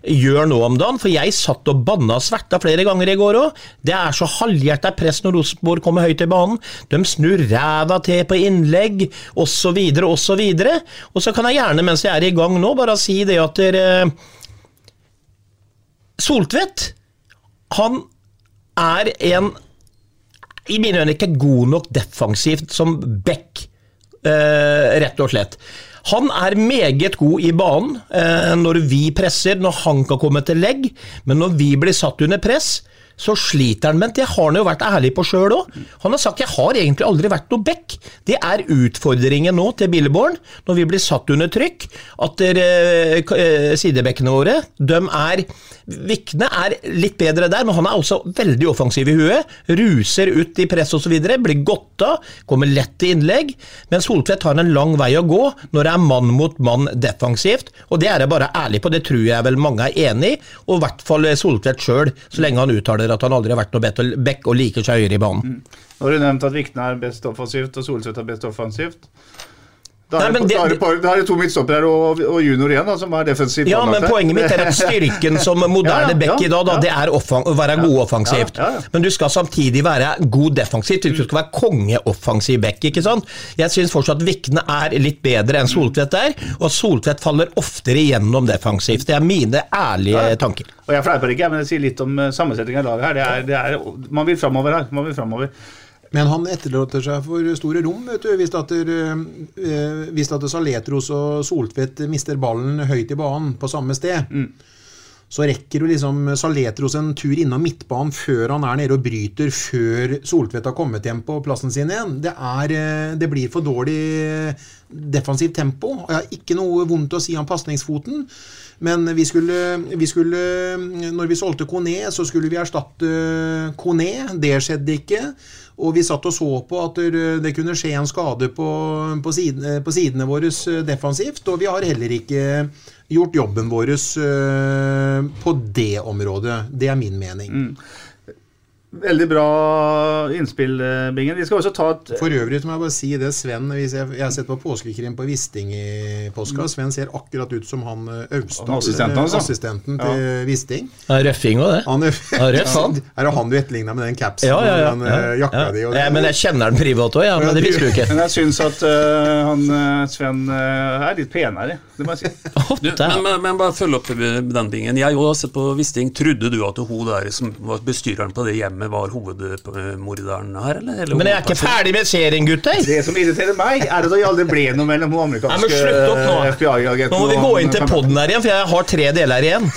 gjør nå om dagen. For jeg satt og banna og sverta flere ganger i går òg. Det er så halvhjerta press når Rosenborg kommer høyt i banen. De snur ræva til på innlegg, osv., osv. Og så kan jeg gjerne, mens jeg er i gang nå, bare si det at dere Soltvedt han er en i mine øyne ikke god nok defensivt som back, eh, rett og slett. Han er meget god i banen eh, når vi presser, når han kan komme til legg, men når vi blir satt under press, så sliter han med det. har han jo vært ærlig på sjøl òg. Han har sagt jeg har egentlig aldri vært noe back. Det er utfordringen nå til Billeborn, når vi blir satt under trykk, at uh, sidebekkene våre de er Vikne er litt bedre der, men han er også veldig offensiv i huet. Ruser ut i press osv. Blir godta, kommer lett til innlegg. Men Soltvedt har en lang vei å gå når det er mann mot mann defensivt. Og det er jeg bare ærlig på, det tror jeg vel mange er enig i. Og i hvert fall Soltvedt sjøl, så lenge han uttaler at han aldri har vært noe back og liker seg høyere i banen. Mm. Nå har du nevnt at Vikne er best offensivt og Solseth er best offensivt. Da er, Nei, det, det, da er det to midtstoppere og, og, junior igjen, da, som er defensivt. Ja, men poenget mitt er at styrken som [laughs] moderne ja, back i dag, da, det er å være god offensivt. Men du skal samtidig være god defensivt. Du skal være kongeoffensiv back, ikke sant. Jeg syns fortsatt Vikne er litt bedre enn Soltvedt der, og Soltvedt faller oftere igjennom defensivt. Det er mine ærlige tanker. Og Jeg fleiper ikke, men jeg sier litt om eh, sammensetningen av laget her. Det er, det er, man vil framover her. Man vil framover. Men han etterlater seg for store rom vet du, hvis, at eh, hvis at Saletros og Soltvedt mister ballen høyt i banen på samme sted. Mm. Så rekker jo liksom Saletros en tur innom midtbanen før han er nede og bryter, før Soltvedt har kommet hjem på plassen sin igjen. Det, er, eh, det blir for dårlig defensivt tempo. Jeg har ikke noe vondt å si om pasningsfoten. Men vi skulle, vi skulle, Når vi solgte Kone, så skulle vi erstatte Kone. Det skjedde ikke. Og vi satt og så på at det kunne skje en skade på, på, sidene, på sidene våre eh, defensivt. Og vi har heller ikke gjort jobben vår eh, på det området. Det er min mening. Mm. Veldig bra innspill, eh, Bingen. Vi skal også ta et For øvrig må jeg bare si det, Sven. Hvis jeg, jeg har sett på påskekrim på Wisting i påska. Mm. Sven ser akkurat ut som han eh, Austad, assistenten, altså. assistenten til ja. Wisting. er Røffing òg, det. Han er, røff, han. [laughs] Er det han du etterligna med den capsen ja, ja, ja, og den ja, jakka di? Ja, men jeg kjenner den privat òg, ja, men det visste du ikke. [laughs] Men jeg syns at uh, han Sven uh, er litt penere, det må jeg si. [laughs] du, men, men, men, bare følg opp den bingen. Jeg har sett på Wisting. Trodde du at hun der som var bestyreren på det hjemmet med var hovedmorderen her, eller? eller men jeg er ikke ferdig med serien, gutter! Det som irriterer meg, er at det aldri ble noe mellom amerikanske FBI-agenten Nå må vi gå inn til poden her igjen, for jeg har tre deler igjen. [laughs]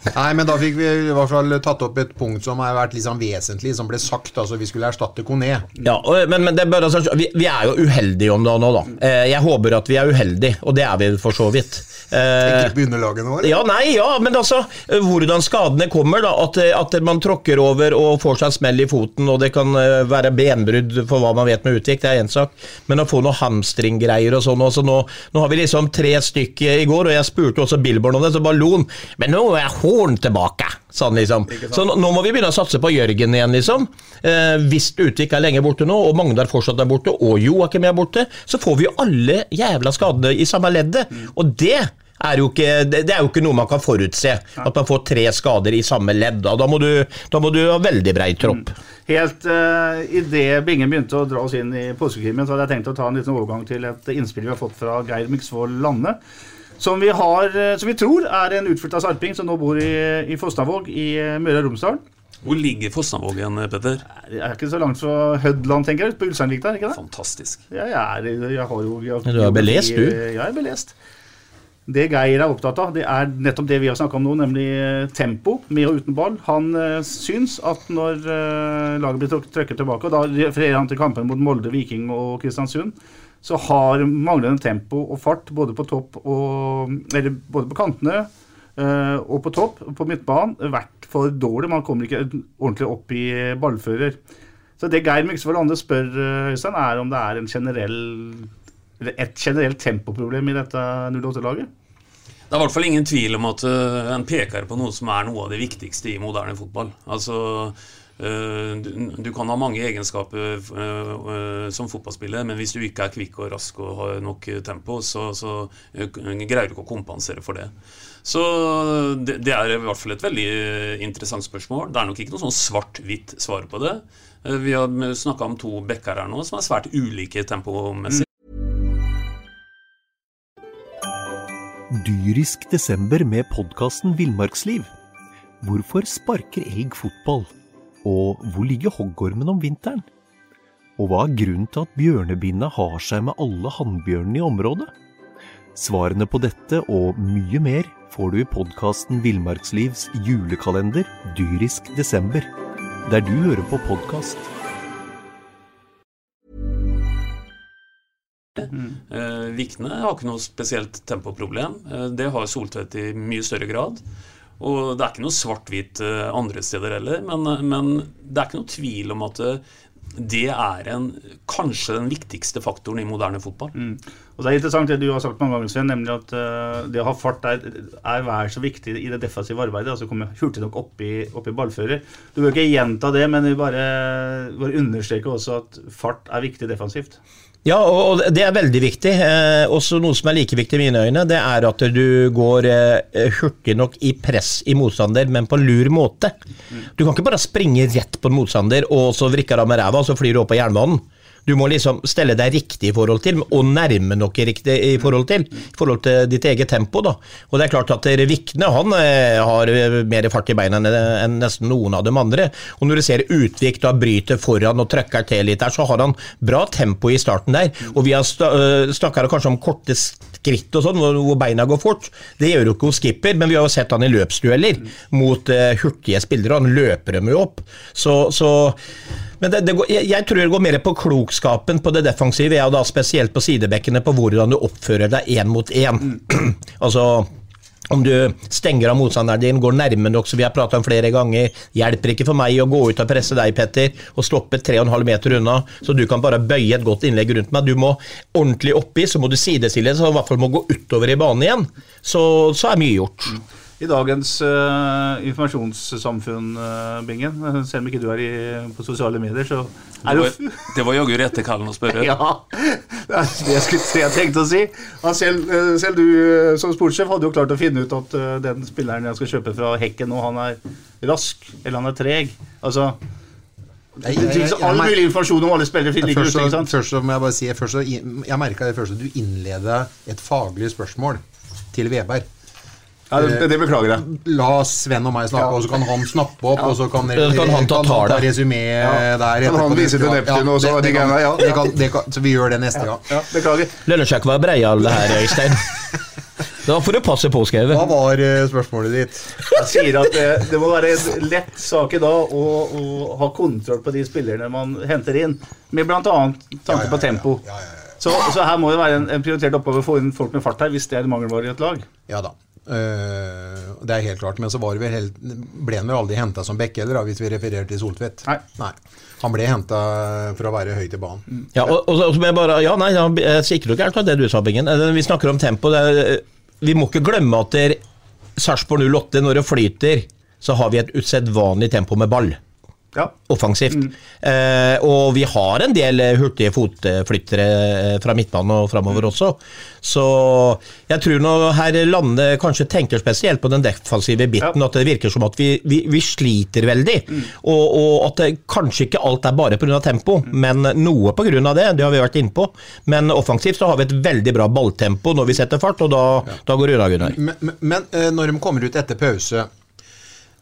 Nei, men da fikk vi i hvert fall tatt opp et punkt som har vært liksom vesentlig, som ble sagt. Altså vi skulle erstatte Kone. Ja, men, men det bare, altså, vi, vi er jo uheldige om det nå, da. Eh, jeg håper at vi er uheldige, og det er vi for så vidt. Ikke nå, eller? ja, nei, ja, men altså eh, Hvordan skadene kommer, da. At, eh, at man tråkker over og får seg smell i foten, og det kan være benbrudd for hva man vet med utvik, det er én sak. Men å få noe hamstringgreier og sånn også, nå, nå har vi liksom tre stykker i går, og jeg spurte også Billborn om det, så bare lo han. Men nå er Horn tilbake, sa han liksom. Så nå, må vi begynne å satse på Jørgen igjen, liksom. Eh, hvis Utvik er lenge borte nå, og Magnar fortsatt er borte, og Joakim er borte, så får vi jo alle jævla skadene i samme leddet. Og det er ikke, det er jo ikke noe man kan forutse, at man får tre skader i samme ledd. Da, må, du, da må du ha veldig brei tropp. Helt uh, idet Bingen begynte å dra oss inn i påskekrimen, så hadde jeg tenkt å ta en liten overgang til et innspill vi har fått fra Geir Myksvold Lande. Som vi, har, eh, som vi tror er en utflytta sarping som nå bor i, i Fosnavåg i eh, Møre og Romsdal. Hvor ligger Fosnavåg igjen, Petter? Det er ikke så langt fra Hødland, tenker jeg. På Ulsteinvik der, ikke det? Fantastisk. Ja, jeg, er, jeg har jo jeg, du er belest, du? Ja, jeg er belest. Det Geir er opptatt av, det er nettopp det vi har snakka om nå, nemlig eh, tempo, med og uten ball. Han uh, syns at når uh, laget blir truk- trukket tilbake, og da refererer han til kampen mot Molde, Viking og Kristiansund, så har manglende tempo og fart både på og både på kantene eh, og på topp, på midtbanen, vært for dårlig. Man kommer ikke ordentlig opp i ballfører. Så det Geir Myksvold Ande spør, eh, Øystein, er om det er en generell et generelt tempoproblem i dette 08-laget. Det er i hvert fall ingen tvil om at uh, en peker på noe som er noe av det viktigste i moderne fotball. Altså, du, du kan ha mange egenskaper uh, uh, som fotballspiller, men hvis du ikke er kvikk og rask og har nok tempo, så, så greier du ikke å kompensere for det. Så det, det er i hvert fall et veldig interessant spørsmål. Det er nok ikke noe sånn svart-hvitt svar på det. Vi har snakka om to bekker her nå som er svært ulike tempomessig. Dyrisk desember med podkasten Villmarksliv. Hvorfor sparker elg fotball? Og hvor ligger hoggormen om vinteren? Og hva er grunnen til at bjørnebinna har seg med alle hannbjørnene i området? Svarene på dette og mye mer får du i podkasten Villmarkslivs julekalender Dyrisk desember, der du hører på podkast. Eh, Vikne har ikke noe spesielt tempoproblem. Eh, det har Soltvedt i mye større grad. Og det er ikke noe svart-hvitt eh, andre steder heller, men, men det er ikke noe tvil om at eh, det er en, kanskje den viktigste faktoren i moderne fotball. Mm. Og Det er interessant det du har sagt mange ganger, Sven, nemlig at uh, det å ha fart er, er vær så viktig i det defensive arbeidet. altså Komme hurtig nok opp i, opp i ballfører. Du bør ikke gjenta det, men vi bare, bare understreker også at fart er viktig defensivt. Ja, og det er veldig viktig. Eh, også noe som er like viktig i mine øyne, det er at du går eh, hurtig nok i press i motstander, men på lur måte. Du kan ikke bare springe rett på en motstander, og så vrikker av med ræva, og så flyr du opp på jernbanen. Du må liksom stelle deg riktig i forhold til, og nærme nok riktig i forhold til, i forhold til ditt eget tempo. da. Og det er klart at Vikne han eh, har mer fart i beina enn nesten noen av de andre. Og når du ser Utvik da bryter foran og trøkker til litt der, så har han bra tempo i starten der. Og vi har snakka kanskje om korte skritt og sånn, hvor beina går fort. Det gjør jo ikke hos skipper, men vi har jo sett han i løpsdueller mot eh, hurtige spillere, og han løper dem jo opp. Så, så men det, det går, jeg, jeg tror det går mer på klokskapen på det defensive, og da spesielt på sidebekkene, på hvordan du oppfører deg én mot én. [clears throat] altså om du stenger av motstanderen din, går nærme nok, som vi har prata om flere ganger. Hjelper ikke for meg å gå ut og presse deg, Petter, og stoppe 3,5 meter unna, så du kan bare bøye et godt innlegg rundt meg. Du må ordentlig oppi, så må du sidestille, så i hvert fall må gå utover i banen igjen. Så, så er mye gjort. I dagens uh, informasjonssamfunn, uh, Bingen, selv om ikke du er i, på sosiale medier, så Det er var, det [laughs] det var jaggu rette kallen å spørre. Ja, det er det jeg, skulle, det jeg tenkte å si. Selv, eh, selv du som sportssjef hadde jo klart å finne ut at den spilleren jeg skal kjøpe fra Hekken nå, han er rask, eller han er treg. Altså Jeg- det jeg- finnes jeg- all mulig informasjon om alle spillere. finner ikke Først ut, ikke sant? først må jeg bare si først Jeg merka det først at du innleda et faglig spørsmål til Veberg. Ja, det, det beklager jeg. La Sven og meg snakke, og så kan han snappe opp, og så kan, Så kan han ta ta resymé Ja. der. Kan han vise til Neptun og så de det kan- greiene, ja. det kan- det kan- Så vi gjør det neste gang. Ja, beklager. Lønner seg ikke å være breial det her, Øystein. Da får du passe på, skrevet. Hva var eh, spørsmålet ditt? Jeg sier at det, det må være en lett sak i dag å, å ha kontroll på de spillerne man henter inn, med bl.a. tanke på tempo. Så, så her må det være en, en prioritert oppgave å få inn folk med fart her, hvis det er en mangelvare i et lag. Ja da. Eh, det er helt klart. Men så var vel helt, ble han vel aldri henta som back heller, hvis vi refererer til Soltvedt. Nei. Han ble henta for å være høyt i banen. Ja, og, og, og jeg bare, ja, nei, jeg sier ikke helt av det du sa, Bingen. Eh, Vi snakker om tempo. Det er, vi må ikke glemme at Sarpsborg 08, når det flyter, så har vi et usedvanlig tempo med ball. Offensivt. Eh, og vi har en del eh, hurtige fotflyttere eh, fra midtbanen og framover også. Så jeg tror nå her landet kanskje tenker spesielt på den defensive biten, at det virker som at vi, vi, vi sliter veldig. Og, og at det, kanskje ikke alt er bare pga. tempo, men noe pga. det. Det har vi vært inne på. Men offensivt så har vi et veldig bra balltempo når vi setter fart, og da, da går det unna, Gunnar. Men, men, men eh, når de kommer ut etter pause,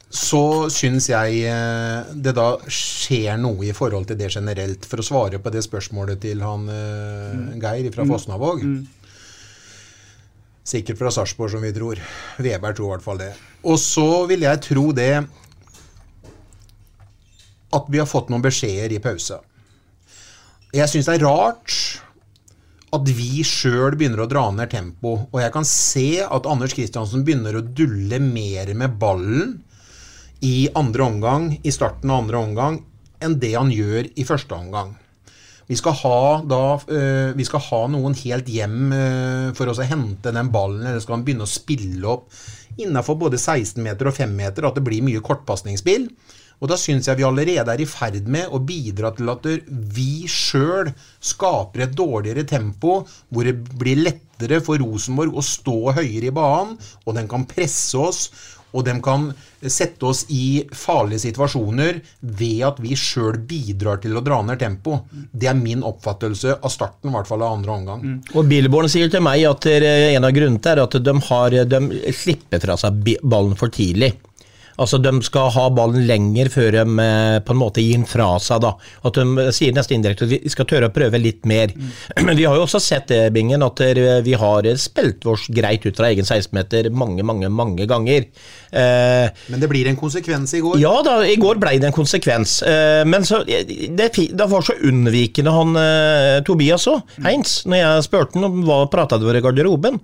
så syns jeg eh, det da skjer noe i forhold til det generelt. For å svare på det spørsmålet til han eh, Geir fra Mm. Fosnavåg. Sikkert fra Sarpsborg, som vi tror. Veberg tror i hvert fall det. Og så vil jeg tro det at vi har fått noen beskjeder i pause. Jeg syns det er rart at vi sjøl begynner å dra ned tempo. Og jeg kan se at Anders Kristiansen begynner å dulle mer med ballen i andre omgang, i starten av andre omgang, enn det han gjør i første omgang. Vi skal ha, da, eh, vi skal ha noen helt hjem eh, for oss å hente den ballen, eller skal han begynne å spille opp innafor både 16 meter og 5 meter, at det blir mye kortpasningsspill. Og da syns jeg vi allerede er i ferd med å bidra til at vi sjøl skaper et dårligere tempo, hvor det blir lettere for Rosenborg å stå høyere i banen, og den kan presse oss. Og de kan sette oss i farlige situasjoner ved at vi sjøl bidrar til å dra ned tempo. Det er min oppfattelse av starten, i hvert fall av andre omgang. Og Billborn sier til meg at en av grunnene til er at de, har, de slipper fra seg ballen for tidlig. Altså De skal ha ballen lenger før de eh, på en måte gir den fra seg. da. At De sier nesten indirekte at vi skal tørre å prøve litt mer. [clears throat] Men vi har jo også sett det, Bingen, at eh, vi har spilt oss greit ut fra egen 16-meter mange, mange, mange ganger. Eh, Men det blir en konsekvens i går. ja da, i går ble det en konsekvens. Eh, men så, det, det var så unnvikende han eh, Tobias òg, Heins, når jeg spurte han om hva prata var i garderoben.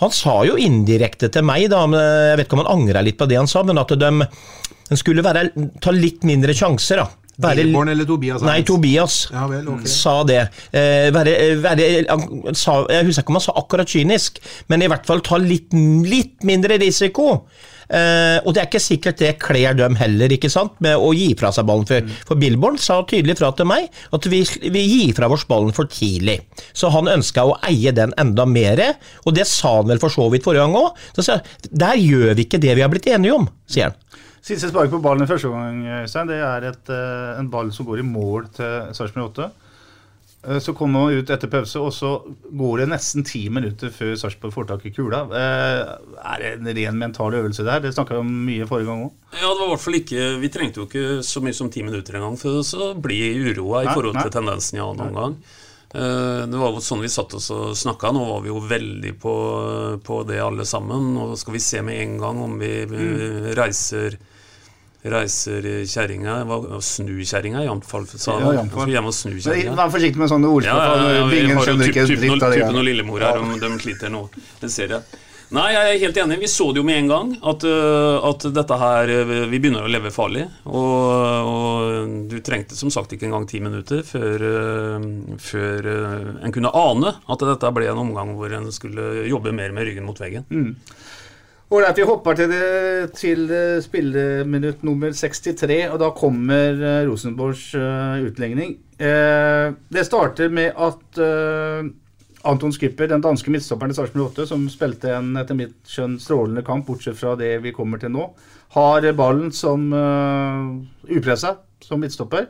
Han sa jo indirekte til meg, da, jeg vet ikke om han angra litt på det han sa, men at de, de skulle være, ta litt mindre sjanser. da. Være- Billborn eller Tobias? Nei, Tobias Ja vel, okay. sa det. Eh, være, være, han sa, jeg husker ikke om han sa akkurat kynisk, men i hvert fall ta litt, litt mindre risiko. Eh, og det er ikke sikkert det kler dem heller, ikke sant, med å gi fra seg ballen før. For Billborn sa tydelig fra til meg at vi, vi gir fra oss ballen for tidlig. Så han ønska å eie den enda mer, og det sa han vel for så vidt forrige gang òg. Så sier han der gjør vi ikke det vi har blitt enige om, sier han. Siste spark på ballen i første omgang, Øystein, det er et, eh, en ball som går i mål til Sarpsborg 8. Eh, Så kom man ut etter pause, og så går det nesten ti minutter før Sarpsborg får tak i kula. Eh, Er det en ren mental øvelse der? Det snakka vi om mye forrige gang òg. Ja, det var i hvert fall ikke Vi trengte jo ikke så mye som ti minutter engang for å bli uroa i forhold nei. til tendensen ja, noen gang. Eh, Det var jo sånn vi satt oss og snakka. Nå var vi jo veldig på, på det alle sammen. Og skal vi se med en gang om vi reiser reiser Reiser Snukjerringa, iallfall. Sa han. Ja, og snu kjerringa. Vær forsiktig med sånne ordspill. Ja, ja, ja, vi har jo dritt og, lillemor her, de, de sliter nå. Det ser jeg. Nei, jeg er helt enig. Vi så det jo med en gang, at, øh, at dette her øh, Vi begynner å leve farlig. Og, og du trengte som sagt ikke engang ti minutter før, øh, før en kunne ane at dette ble en omgang hvor en skulle jobbe mer med ryggen mot veggen. Mm. Ålreit, vi hopper til, det, til eh, spilleminutt nummer 63, og da kommer eh, Rosenborgs utlegning. Eh, det starter med at Anton Skipper, den danske midtstopperen i Sarpsborg 8, som spilte en etter mitt skjønn strålende kamp, bortsett fra det vi kommer til nå, har ballen som upressa som midtstopper.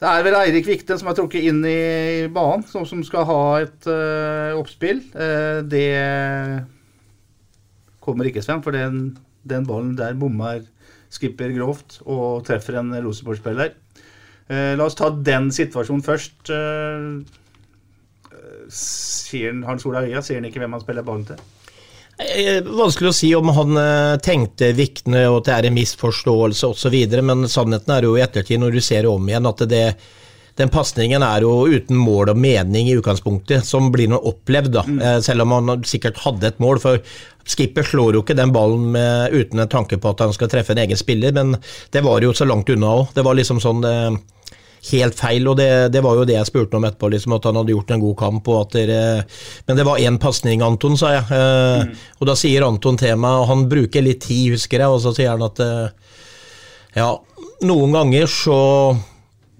Det er vel Eirik Vikten som er trukket inn i banen, som, som skal ha et oppspill. Det kommer ikke, Sven, for den, den ballen der bommer skipper grovt og treffer en Rosenborg-spiller. Eh, la oss ta den situasjonen først. Eh, sier han, Hans Olav Øya, sier han ikke hvem han spiller ballen til? Eh, Vanskelig å si om han eh, tenkte viktene og at det er en misforståelse osv., men sannheten er jo i ettertid, når du ser det om igjen, at det, den pasningen er jo uten mål og mening i utgangspunktet, som blir noe opplevd, da. Mm. Selv om han sikkert hadde et mål. For skipper slår jo ikke den ballen med, uten en tanke på at han skal treffe en egen spiller, men det var jo så langt unna òg. Det var liksom sånn eh, helt feil, og det, det var jo det jeg spurte om etterpå, liksom at han hadde gjort en god kamp. Og at dere, men det var én pasning, Anton, sa jeg. Eh, Og da sier Anton til meg, og han bruker litt tid, husker jeg, og så sier han at eh, ja, noen ganger så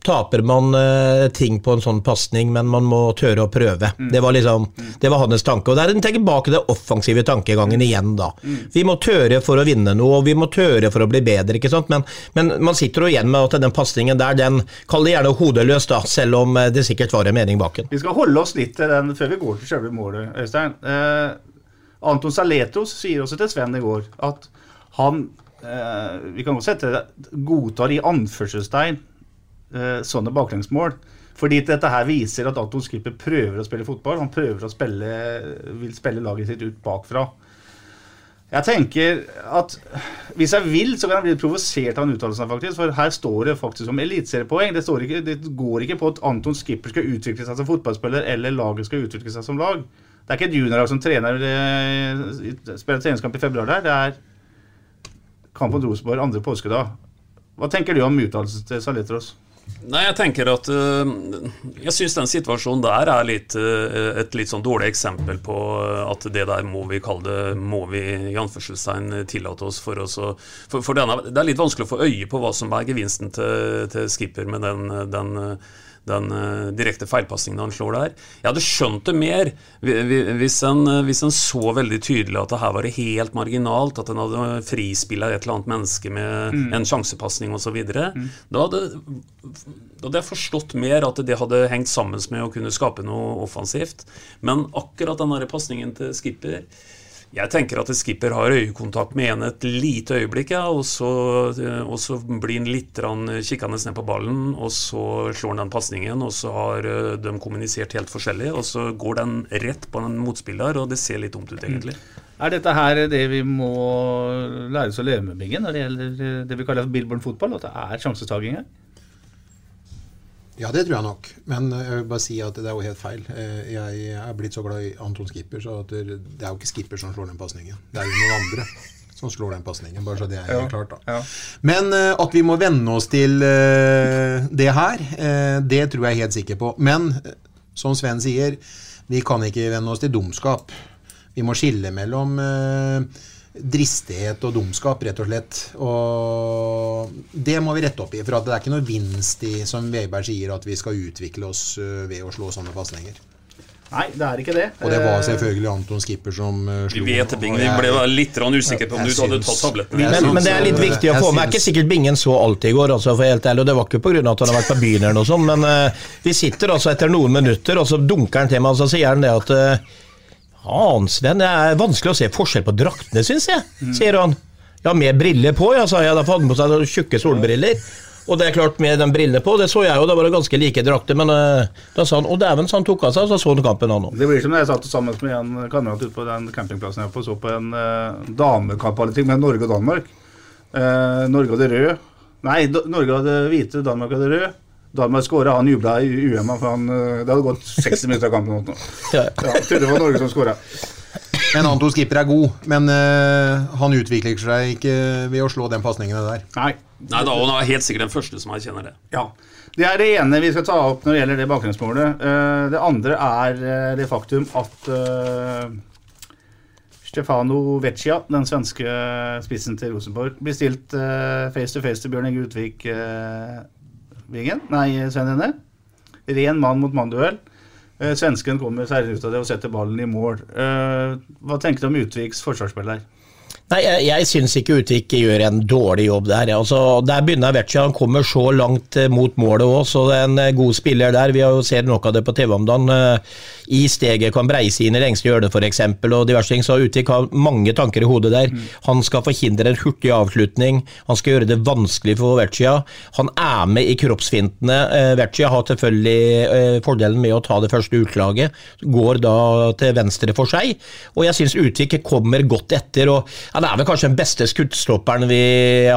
taper man uh, ting på en sånn pasning, men man må tørre å prøve. Det var liksom, det var hans tanke. Og der tenker tilbake til den offensive tankegangen igjen, da. Vi må tørre for å vinne noe, og vi må tørre for å bli bedre, ikke sant. Men, men man sitter jo igjen med at den pasningen der, den kall det gjerne hodeløs, da, selv om eh, det sikkert var en mening bak den. Vi skal holde oss litt til den før vi går til selve målet, Øystein. Uh, Anton Saletos sier også til Sven i går at han uh, Vi kan godt sette godtar i anførselstegn sånne baklengsmål. Fordi dette her viser at Anton Skipper prøver å spille fotball. Han prøver å spille, vil spille laget sitt ut bakfra. Jeg tenker at hvis jeg vil, så kan jeg bli provosert av den uttalelsen. faktisk, For her står det faktisk om eliteseriepoeng. Det, det går ikke på at Anton Skipper skal utvikle seg som fotballspiller, eller laget skal utvikle seg som lag. Det er ikke et juniorlag som trener eh, spiller treningskamp i februar der. Det er kamp mot Rosenborg andre påskedag. Hva tenker du om uttalelsen til Saletros? Nei, jeg tenker at øh, Jeg syns den situasjonen der er litt, øh, et litt sånn dårlig eksempel på øh, at det der må vi kalle det Må vi i anførselstegn tillate oss for oss å For, for denne, det er litt vanskelig å få øye på hva som er gevinsten til, til skipper med den, den den uh, direkte feilpasningen han slår der. Jeg hadde skjønt det mer vi- vi- hvis en, uh, hvis en så veldig tydelig at det her var det helt marginalt, at en hadde frispilla et eller annet menneske med Mm. en sjansepasning osv. Mm. Da, hadde, da hadde jeg forstått mer at det hadde hengt sammen med å kunne skape noe offensivt. Men akkurat den pasningen til skipper jeg tenker at skipper har øyekontakt med en et lite øyeblikk, ja, og, så, og så blir han litt kikkende ned på ballen, og så slår han den pasningen, og så har eh, de kommunisert helt forskjellig, og så går den rett på en motspiller, og det ser litt dumt ut, egentlig. Er dette her det vi må lære oss å leve med, Bingen, når det gjelder eh, det vi kaller Billborn fotball? At det er sjansetaking her? Ja, det tror jeg nok. Men eh, jeg vil bare si at det er jo helt feil. Eh, Jeg er blitt så glad i Anton Skipper, så at det er jo ikke Skipper som slår den pasningen. Det er jo noen andre som slår den pasningen, bare så det er Ja, klart. da. Men eh, at vi må venne oss til det her, det tror jeg er helt sikker på. Men som Sven sier, vi kan ikke venne oss til dumskap. Vi må skille mellom eh, dristighet og dumskap, rett og slett. Og det må vi rette opp i. For at det er ikke noe vinst i, som Veberg sier, at vi skal utvikle oss eh, ved å slå sånne fastlenger. Nei, det er ikke det. Og det var Eh, selvfølgelig Anton Skipper som slo. Vi vet det, Bing. Vi ble litt usikre på om du hadde tatt tabletten. Men, men det er litt viktig å få med. Det er ikke sikkert Bingen så alt i går, altså, for helt ærlig. Og det var ikke pga. at han har vært på byen eller noe sånt, men uh, vi sitter altså etter noen minutter, og så dunker han til meg og så sier han det at uh, Han Sven, det er vanskelig å se forskjell på draktene, syns jeg, sier han. Ja, med briller på, ja, sa jeg. Da hadde han på seg tjukke solbriller. Og det er klart, med de brillene på, det så jeg jo, det var ganske like drakter, men uh, da sa han Å, dæven, så han tok av seg, og så så han kampen, han òg. Det blir som da jeg satt sammen med en kamerat ute på den campingplassen jeg var på, så på en uh, damekampolitikk med Norge og Danmark. Uh, Norge hadde rød. Nei, Norge hadde hvite, Danmark hadde rød. Danmark skåra, han jubla i UM, for han, eh, det hadde gått 60 minutter av kampen. nå. [laughs] Ja. Ja, jeg trodde det var Norge som skåra. Men to Skipper er god, men uh, han utvikler seg ikke ved å slå den pasningene der. Nei. Nei, da han er helt sikkert den første som erkjenner det. Ja. Det er det ene vi skal ta opp når det gjelder det bakgrunnsmålet. Uh, det andre er det faktum at uh, Stefano Vecchia, den svenske spissen til Rosenborg, blir stilt face to face til Bjørn Inge Utvik Vingen. Nei, Svein Henne. Ren mann mot mann-duell. Eh, svensken kommer seirende ut av det og setter ballen i mål. Eh, hva tenker du om Utviks forsvarsspill her? Nei, Jeg, jeg syns ikke Utvik gjør en dårlig jobb der. Altså, der begynner Vecchia. Han kommer så langt eh, mot målet òg, så det er en eh, god spiller der. Vi har jo sett noe av det på TV om dagen. eh, I steget kan breise inn i lengste hjørne f.eks. og diverse ting. Så Utvik har mange tanker i hodet der. Han skal forhindre en hurtig avslutning. Han skal gjøre det vanskelig for Vecchia. Han er med i kroppsfintene. Vecchia har selvfølgelig fordelen med å ta det første utslaget. Går da til venstre for seg. Og jeg syns Utvik kommer godt etter. og Han er vel kanskje den beste skuddstopperen vi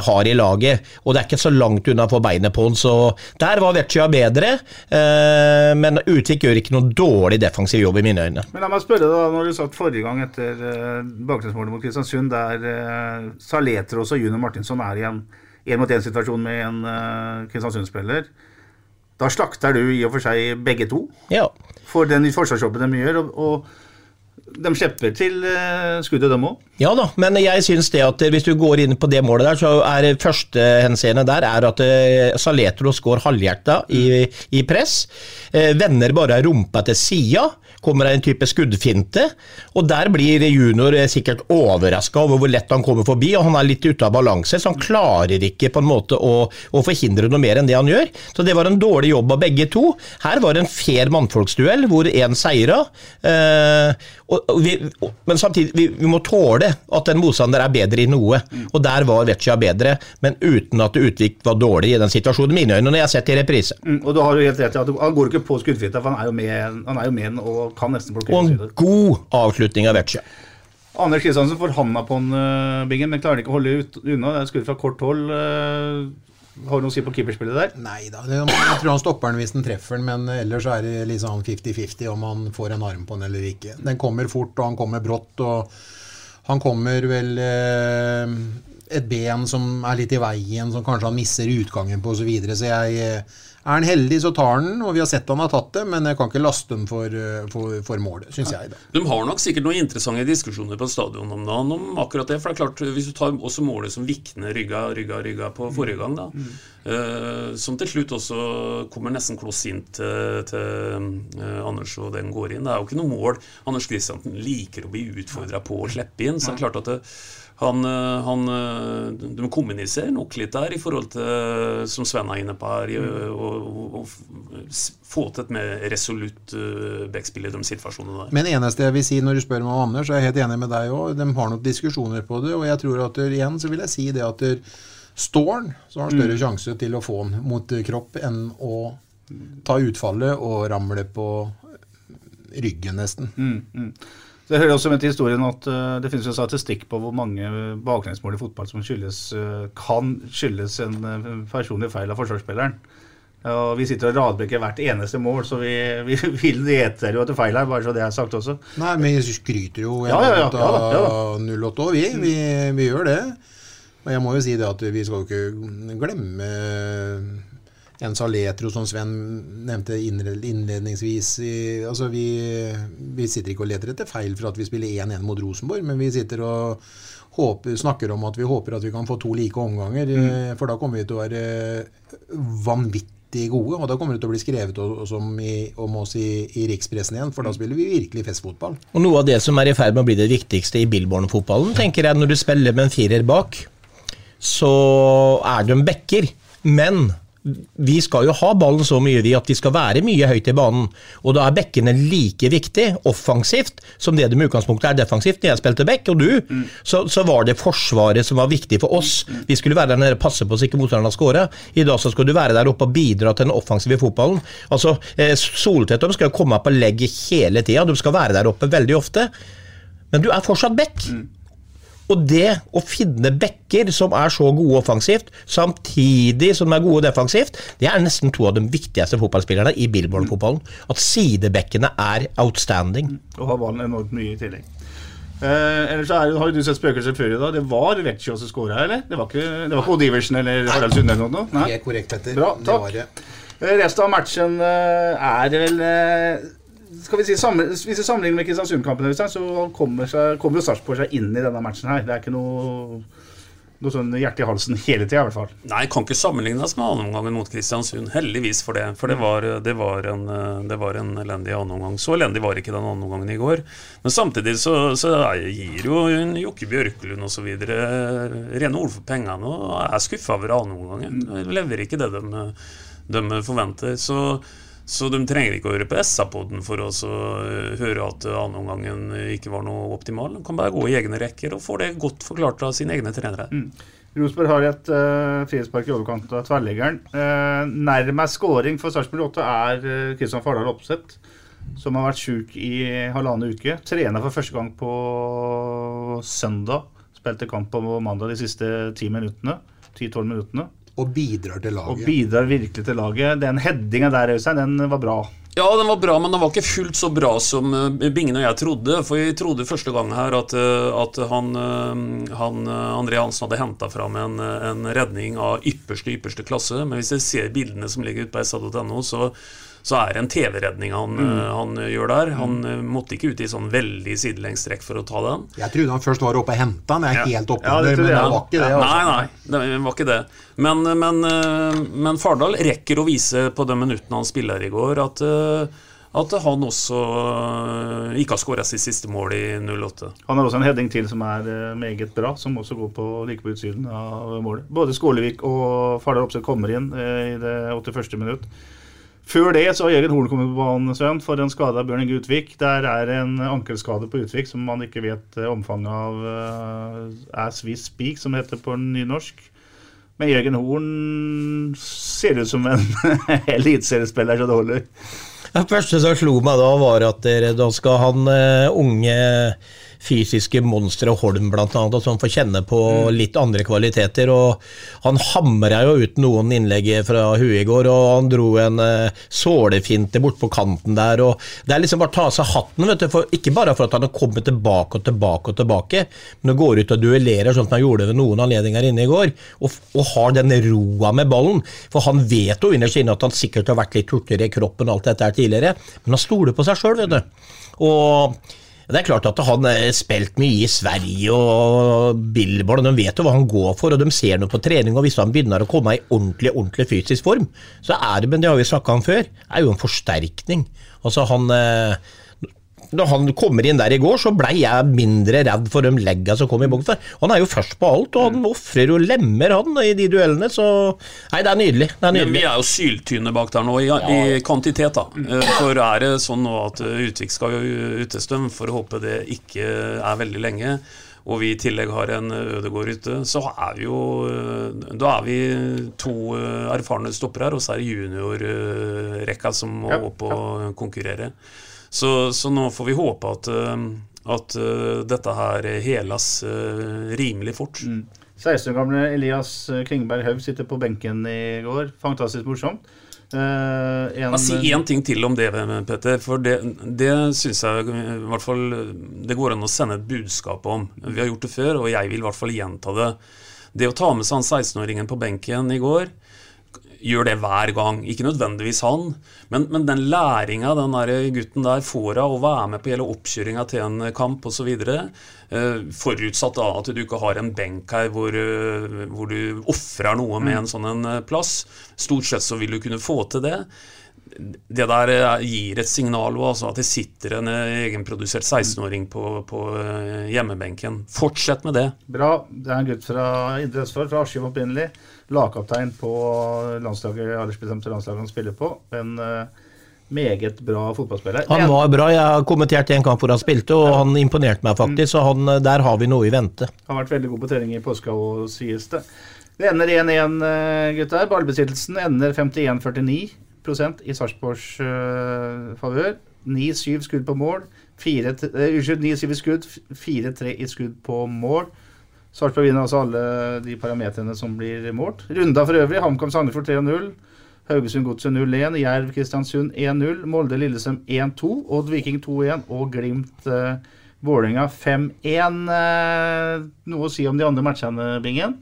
har i laget, og det er ikke så langt unna å få beinet på han, så der var Vecchia bedre. Eh, men Utvik gjør ikke noe dårlig defensiv jobb i mine øyne. Men la meg spørre da, når du satt forrige gang etter eh, bakgrunnsmålet mot Kristiansund, der eh, Saletros og Junior Martinsson er i en én-mot-én-situasjon med en eh, Kristiansund-spiller. Da slakter du i og for seg begge to Ja. for den forsvarsjobben de gjør. og, og de slipper til uh, skuddet, dem òg. Ja da, men jeg syns det at hvis du går inn på det målet der, så er første henseende der er at eh, Saletros går halvhjerta i, i press. Eh, vender bare rumpa til sida. Kommer det en type skuddfinte, og der blir junior eh, sikkert overraska over hvor lett han kommer forbi, og han er litt ute av balanse, så han klarer ikke på en måte å, å forhindre noe mer enn det han gjør. Så det var en dårlig jobb av begge to. Her var det en fair mannfolksduell hvor én seira. Eh, men samtidig, vi, vi må tåle at en motstander er bedre i noe, og der var Vecchia bedre, men uten at Utvik var dårlig i den situasjonen, mine øyne, når jeg har sett i reprise. Mm, og du har jo helt rett i at Han går ikke på skuddfinta, for han er jo med, han er jo med og kan nesten plukke Og en god avslutning av Vecchia. Anders Kristiansen får handa på en, uh, Bingen, men klarer ikke å holde ut, unna. Det er skudd fra kort hold. Uh, har du noe å si på keeperspillet der? Nei da, jeg tror han stopper den hvis den treffer den, men ellers er det litt sånn 50-50 om han får en arm på den eller ikke. Den kommer fort, og han kommer brått, og han kommer vel eh, et ben som er litt i veien, som kanskje han misser utgangen på osv. Så, videre. så jeg eh, er han heldig, så tar han den, og vi har sett han har tatt det, men jeg kan ikke laste dem for, eh, for, for målet, syns jeg. da. De har nok sikkert noen interessante diskusjoner på stadion om dagen om akkurat det. For det er klart, hvis du tar også målet som Vikne rygga, rygga, rygga på forrige gang, da, eh, som til slutt også kommer nesten kloss inn til, til eh, Anders og den går inn. Det er jo ikke noe mål Anders Kristiansen liker å bli utfordra på å slippe inn. Så det er klart at det, han, eh, han eh, De kommuniserer nok litt der i forhold til, som Sven er inne på her, å- s- få til et mer resolutt backspill i de situasjonene der. Men eneste jeg vil si når du spør meg om Anders, så er jeg helt enig med deg òg. De har nok diskusjoner på det. Og jeg tror at igjen så vil jeg si det at står han, så har han større sjanse til å få han mot eh, kropp enn å ta utfallet og ramle på ryggen, nesten. Mm, mm. Det hører også med til historien at uh, det finnes jo statistikk på hvor mange baklengsmål i fotball som skyldes, uh, kan skyldes en uh, personlig feil av forsvarsspilleren. Og vi sitter og radbrekker hvert eneste mål, så vi, vi [laughs] vil gjete jo at det er feil her, bare så det er sagt også. Nei, men vi skryter jo Ja, ja, ja, av ja ja da. 08 òg, vi. vi. Vi gjør det. Og jeg må jo si det at vi skal jo ikke glemme en Saletro, som Sven nevnte innledningsvis. Altså vi, vi sitter ikke og leter etter feil for at vi spiller 1-1 mot Rosenborg, men vi sitter og håper, snakker om at vi håper at vi kan få to like omganger. Mm. For da kommer vi til å være vanvittig gode, og da kommer det til å bli skrevet om, i, om oss i, i rikspressen igjen, for da spiller vi virkelig festfotball. Og noe av det som er i ferd med å bli det viktigste i Billborn-fotballen, tenker jeg, når du spiller med en firer bak, så er de backer. Men vi skal jo ha ballen så mye vi at vi skal være mye høyt i banen. Og da er bekkene like viktig offensivt som det de i utgangspunktet er defensivt. Når jeg spilte bekk, og du, så, så var det forsvaret som var viktig for oss. Vi skulle være der nede og passe på så ikke motstanderne skåra. I dag så skal du være der oppe og bidra til den offensive fotballen. Altså, eh, Soltvedt de skal komme på legg hele tida. Du skal være der oppe veldig ofte. Men du er fortsatt back. Og det å finne bekker som er så gode offensivt, samtidig som de er gode defensivt, det er nesten to av de viktigste fotballspillerne i Billboard-fotballen. At sidebekkene er outstanding. Og har ballen enormt mye i tillegg. Eh, ellers er, har jo du sett spøkelser før i dag. Det var Vecchio som skåra, eller? Det var ikke, det var ikke Odiversen eller Harald Sunde eller noe? Nei? Korrekt, Petter. Bra, Det var takk. det. Eh, Resten av matchen eh, er vel eh, skal vi si, sammen, Hvis vi sammenligner med Kristiansund-kampen, så kommer, seg, kommer jo Sarpsborg seg inn i denne matchen her. Det er ikke noe noe sånn hjerte i halsen hele tida, i hvert fall. Nei, kan ikke sammenlignes med annenomgangen mot Kristiansund. Heldigvis for det. For det var, det var, en, det var en elendig annenomgang. Så elendig var ikke den annenomgangen i går. Men samtidig så, så gir jo Jokke Bjørkelund osv. rene ord for pengene og er skuffa over annenomgangen. Leverer ikke det de, de forventer. Så så de trenger ikke å høre på SA-poden for å eh, høre at annenomgangen ikke var noe optimal. De kan bare gå i egne rekker og få det godt forklart av sine egne trenere. Mm. Rosenborg har et uh, frispark i overkant av tverrleggeren. Uh, nærmest skåring for Sarpsborg 8 er Kristian uh, Fardal Opseth, som har vært sjuk i halvannen uke. Trener for første gang på søndag. Spilte kamp på mandag de siste ti minuttene. 10-12 minuttene. Og bidrar til laget. Og bidrar virkelig til laget. Den headinga der, Øystein, den var bra. Ja, den var bra, men den var ikke fullt så bra som eh, Bingen og jeg trodde. For vi trodde første gang her at, eh, at han, eh, han, André Hansen hadde henta fram en, en, redning av ypperste, ypperste klasse. Men hvis jeg ser bildene som ligger ute på sa.no, så så er det en TV-redning han, mm. Eh, han, gjør der. Han mm. Eh, måtte ikke ut i sånn veldig sidelengs strekk for å ta den. Jeg trodde han først var oppe og henta den, jeg er ja. helt oppe ja, det, men det var ikke det. Altså. Nei, nei, det var ikke det. Men, men, eh, men, Fardal rekker å vise på de minuttene han spiller i går, at at han også ikke har skåra sitt siste mål i 08. Han har også en heading til som er meget bra, som også går på like på utsiden av målet. Både Skålevik og Fardal Opseth kommer inn i det 81. minutt. Før det så har Jørgen Horn kommet på banen Sven, for en skade av Bjørn Inge Utvik. Der er en ankelskade på Utvik som man ikke vet eh, omfanget av uh, as we speak, som heter på nynorsk. Men Jørgen Horn ser ut som en [laughs] eliteseriespiller så det holder. Det første som slo meg da, var at da skal han uh, unge fysiske monstre, Holm bl.a., som får kjenne på litt andre kvaliteter. og Han hamra jo ut noen innlegg fra huet i går, og han dro en uh, sålefinte bort på kanten der. og Det er liksom bare å ta av seg hatten, vet du, for, ikke bare for at han har kommet tilbake og tilbake og tilbake, men å gå ut og duellere sånn som han gjorde ved noen anledninger inne i går, og, og har den roa med ballen. For han vet jo innerst inne at han sikkert har vært litt hurtigere i kroppen og alt dette her tidligere, men han stoler på seg sjøl, vet du. Og det er klart at han har spilt mye i Sverige og Billboard, og de vet jo hva han går for, og de ser noe på trening. og Hvis han begynner å komme i ordentlig ordentlig fysisk form, så er det, men det har vi snakka om før, er jo en forsterkning. Altså han eh, da han kommer inn der i går, så blei jeg mindre redd for de legga som kom i boks. Han er jo først på alt, og han ofrer jo lemmer, han, i de duellene. Så nei, det er nydelig. Det er nydelig. Men vi er jo syltynne bak der nå, i, i kvantitet, da. Eh, for er det sånn nå at Utvik skal jo utestøm, for å håpe det ikke er veldig lenge, og vi i tillegg har en Ødegård ute, så er vi jo eh, Da er vi to eh, erfarne stoppere her, og så er det juniorrekka som må opp og konkurrere. Så, så, nå får vi håpe at, eh, at uh, dette her heles uh, rimelig fort. Mm. 16 år gamle Elias Klingberg Haug sitter på benken i går. Fantastisk morsomt. Uh, en, si én ting til om det, Petter. For det, det syns jeg i hvert fall det går an å sende et budskap om. Vi har gjort det før, og jeg vil i hvert fall gjenta det. Det å ta med seg han 16-åringen på benken i går gjør det hver gang. Ikke nødvendigvis han, men, men den læringa den der gutten der får av å være med på hele oppkjøringa til en kamp osv., eh, forutsatt da at du ikke har en benk her hvor, eh, hvor du ofrer noe med mm. en sånn en eh, plass. Stort sett så vil du kunne få til det det der eh, gir et signal altså, at det sitter en egenprodusert 16-åring på, på, hjemmebenken. Fortsett med det. Bra. Det er en gutt fra Indre Østfold, fra Askim opprinnelig lagkaptein på landslaget, aldersbestemte landslaget han spiller på. En uh, meget bra fotballspiller. Han var bra. Jeg har kommentert en kamp hvor han spilte, og ja. han imponerte meg faktisk. Så han, eh, der har vi noe i vente. Han har vært veldig god på trening i påska òg, sies det. Det ender 1-1, uh, gutter. Ballbesittelsen ender 51-49 i Sarpsborgs uh, favør. 9-7 skudd på mål. Unnskyld, 9-7 i skudd, 4-3 i skudd på mål. Sarpsborg vinner altså alle de parametrene som blir målt. Runda for øvrig. HamKam Sandefjord 3-0. Haugesund Godset 0-1. Jerv Kristiansund 1-0. Molde Lillesøm 1-2. Odd Viking 2-1. Og Glimt uh, Vålerenga 5-1. Uh, noe å si om de andre matchene, Bingen?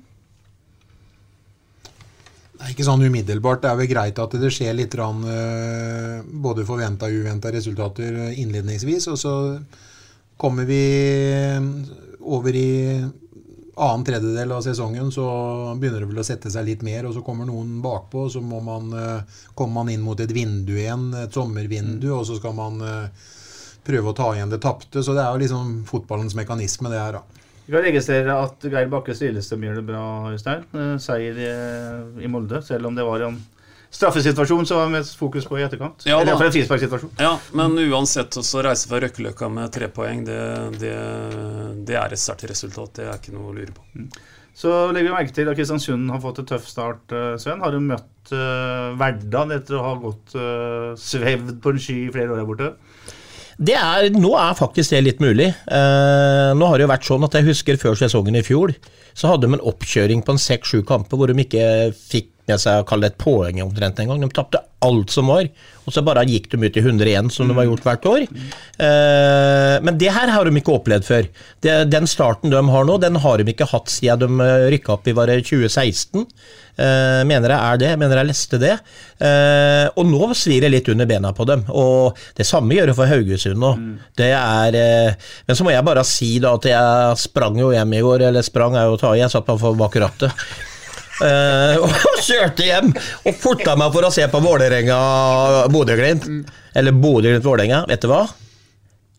Det er ikke sånn umiddelbart. Det er vel greit at det skjer litt rann, eh, både forventa og uventa resultater innledningsvis. Og så kommer vi over i annen tredjedel av sesongen så begynner det vel å sette seg litt mer, og så kommer noen bakpå. Så må man, eh, kommer man inn mot et vindu igjen, et sommervindu, og så skal man eh, prøve å ta igjen det tapte. Så det er jo liksom fotballens mekanisme, det her, da. Vi kan registrere at Geir Bakke Lillestrøm gjør det bra, Øystein. Eh, Seier i- i Molde, selv om det var en straffesituasjon som var mest fokus på i etterkant. Ja, Eller iallfall en frisparksituasjon. Ja, men uansett å reise fra Røkkeløkka med tre poeng, det, det, det er et sterkt resultat. Det er ikke noe å lure på. Så legger vi merke til at Kristiansund har fått en tøff start, eh, Sven. Har du møtt uh, Verdal etter å ha gått uh, svevd på en sky i flere år her borte? Det er, nå er faktisk det litt mulig. Eh, nå har det jo vært sånn at jeg husker før sesongen i fjor, så hadde de en oppkjøring på en seks-sju kamper hvor de ikke fikk med seg å kalle det et poeng omtrent engang. De tapte alt som var, og så bare gikk de ut i 101 som de har gjort hvert år. Eh, men det her har de ikke opplevd før. Det, den starten de har nå, den har de ikke hatt siden de rykka opp i var det 2016. Eh, mener jeg er det, mener jeg leste det. Eh, og nå svir det litt under bena på dem. Og det samme gjør det for Haugesund nå. Det er eh, Men så må jeg bare si da at jeg sprang jo hjem i går, eller sprang er jo å ta i, jeg satt på bak rattet. Eh, og [laughs] kjørte hjem og forta meg for å se på Vålerenga-Bodø-Glimt. Eller Bodø-Glimt-Vålerenga. Vet du hva?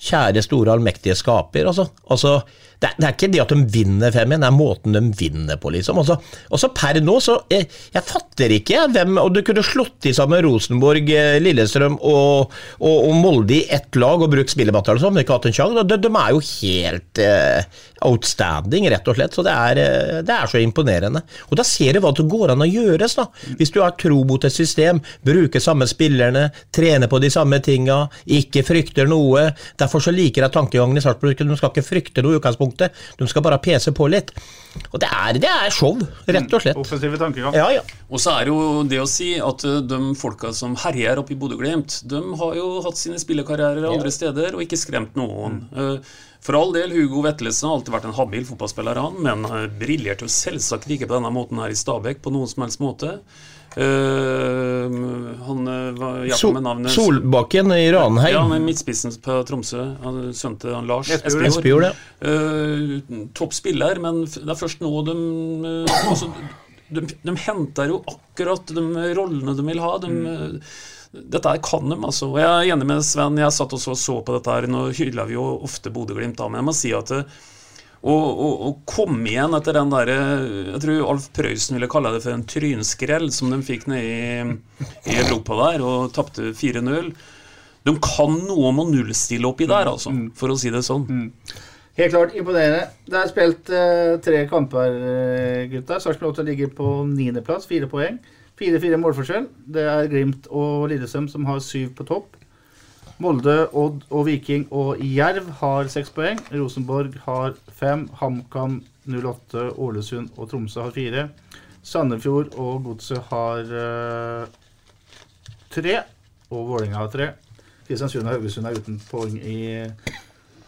Kjære store allmektige skaper, altså. altså det, er, det er ikke det at de vinner 5-1, det er måten de vinner på, liksom. Altså, og så per nå, så jeg, jeg fatter ikke hvem Og du kunne slått i sammen Rosenborg, eh, Lillestrøm og, og, og Molde i ett lag og brukt spillemateriale sånn, men ikke hatt en sjanse. De, de er jo helt eh, outstanding, rett og slett. Så det er, eh, det er så imponerende. Og da ser du hva det går an å gjøres, da. Hvis du har tro mot et system, bruker samme spillerne, trener på de samme tinga, ikke frykter noe. Derfor så liker jeg tankegangen i Sarpsborg. De skal ikke frykte noe i utgangspunktet. De skal bare pese på litt. Og det er, det er show, rett og slett. Offensive tankegang. Ja, ja. Og så er jo det å si at eh, de folka som herjer oppe i Bodø-Glimt, de har jo hatt sine spillekarrierer andre steder og ikke skremt noen. Eh, For all del, Hugo Vetlesen har alltid vært en habil fotballspiller, han, men han briljerte jo selvsagt ikke på denne måten her i Stabæk på noen som helst måte. Eh, han eh, var Sol, med navnet Solbakken i Ranheim. Ja, med midtspissen på Tromsø. han- Sønnen til han Lars Espejord. Ja. Eh, topp spiller, men det er først nå de uh, altså, de, de henter jo akkurat de rollene de vil ha. De, mm. Dette her kan de, altså. Og jeg er enig med Sven. Jeg satt også og så på dette her. Nå hyller vi jo ofte Bodø-Glimt, men jeg må si at det, å, og, og, komme igjen etter den der Jeg tror Alf Prøysen ville kalle det for en trynskrell som de fikk nede i, i Europa der, og tapte 4-0. De kan noe om å nullstille oppi der, altså, for å si det sånn. Helt klart imponerende. Det er spilt eh, tre kamper, uh, gutta. Sarpsborg 8 ligger på niendeplass, fire poeng. 4-4 målforskjell. Det er Glimt og Lillestrøm som har syv på topp. Molde, Odd og Viking og Jerv har seks poeng. Rosenborg har fem. HamKam 08, Ålesund og Tromsø har fire. Sandefjord og Godset har uh, tre. Og Vålerenga har tre. Kristiansund og Haugesund er uten poeng i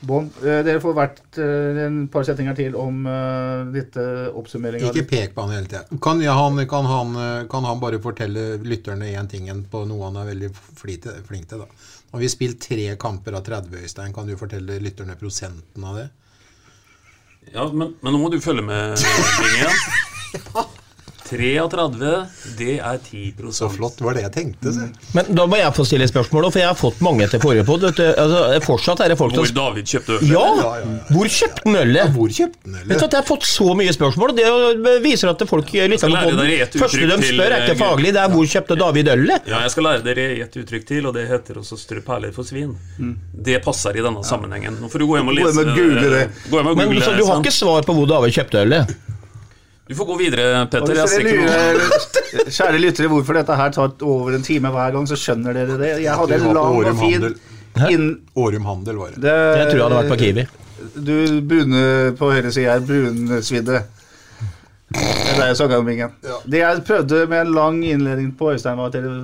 bånn. Uh, Dere får hvert uh, en par setninger til om uh, dette oppsummeringa. oppsummering. Ikke pek på han hele tida. Kan, ja, han, kan, eh, kan han bare fortelle lytterne én ting på noe han er veldig? Flink til da. Nå har vi spilt tre kamper av 30, Øystein. Kan du fortelle lytterne prosenten av det? Ja, men, men nå må du følge med, Bingen. [laughs] 33, det er 10 Så flott, var det jeg tenkte. Se. Men da må jeg få stille spørsmål, for jeg har fått mange til forrige podd. Altså, fortsatt er det folk som Hvor David kjøpte øl. Ja! Hvor kjøpte han ølet? Hvor kjøpte han Vet du at Jeg har fått så mye spørsmål, og det viser at folk lytter litt på lære podden. Første de spør, er ikke eh, faglig, det er 'hvor kjøpte David ølet'? Ja, jeg skal lære dere et uttrykk til, og det heter også 'strø perler for svin'. Det passer i denne sammenhengen. Nå får du gå hjem og Gå lese hjem og google det. Gå hjem og Men google så det, du har ikke svar på hvor David kjøpte ølet? Du får gå videre, Petter. Jeg ser ikke noe lurer, kjære lyttere, hvorfor dette her tar over en time hver gang, så skjønner dere det. Jeg hadde en lang og fin inn... Årum Handel var det. Det, Jeg tror jeg hadde vært på Kiwi. Du brune på høyre side er brunsvidde. Det er deg, Sangamingen. Det jeg prøvde med en lang innledning på Øystein, var at dere,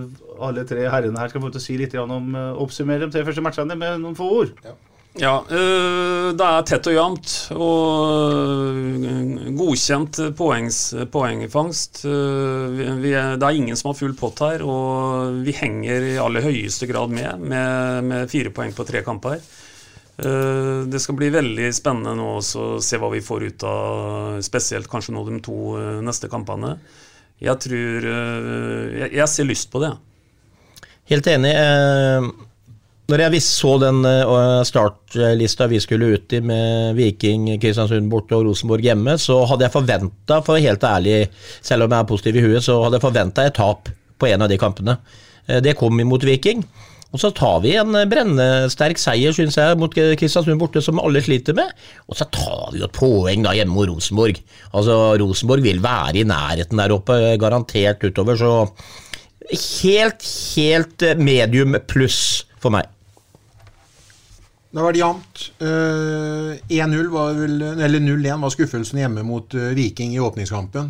alle tre herrene her skal få til å si litt om uh, oppsummere de tre første matchene med noen få ord. Ja, øh, det er tett og jevnt, og øh, godkjent poengs, poengfangst. Øh, vi, det er ingen som har full pott her, og vi henger i aller høyeste grad med, med, med fire poeng på tre kamper. Eh, det skal bli veldig spennende nå å se hva vi får ut av spesielt kanskje nå de to eh, neste kampene. Jeg tror Jeg, jeg ser lyst på det. Helt enig. Når jeg så den startlista vi skulle ut i med Viking, Kristiansund borte og Rosenborg hjemme, så hadde jeg forventa, for helt ærlig, selv om jeg er positiv i huet, så hadde jeg forventa et tap på en av de kampene. Det kom imot Viking. Og så tar vi en brennesterk seier, syns jeg, mot Kristiansund borte, som alle sliter med. Og så tar vi jo et poeng da hjemme mot Rosenborg. Altså, Rosenborg vil være i nærheten der oppe, garantert utover, så helt, helt medium pluss for meg. Det har vært jevnt. Uh, 1-0 var vel, eller 0-1 var skuffelsen hjemme mot uh, Viking i åpningskampen.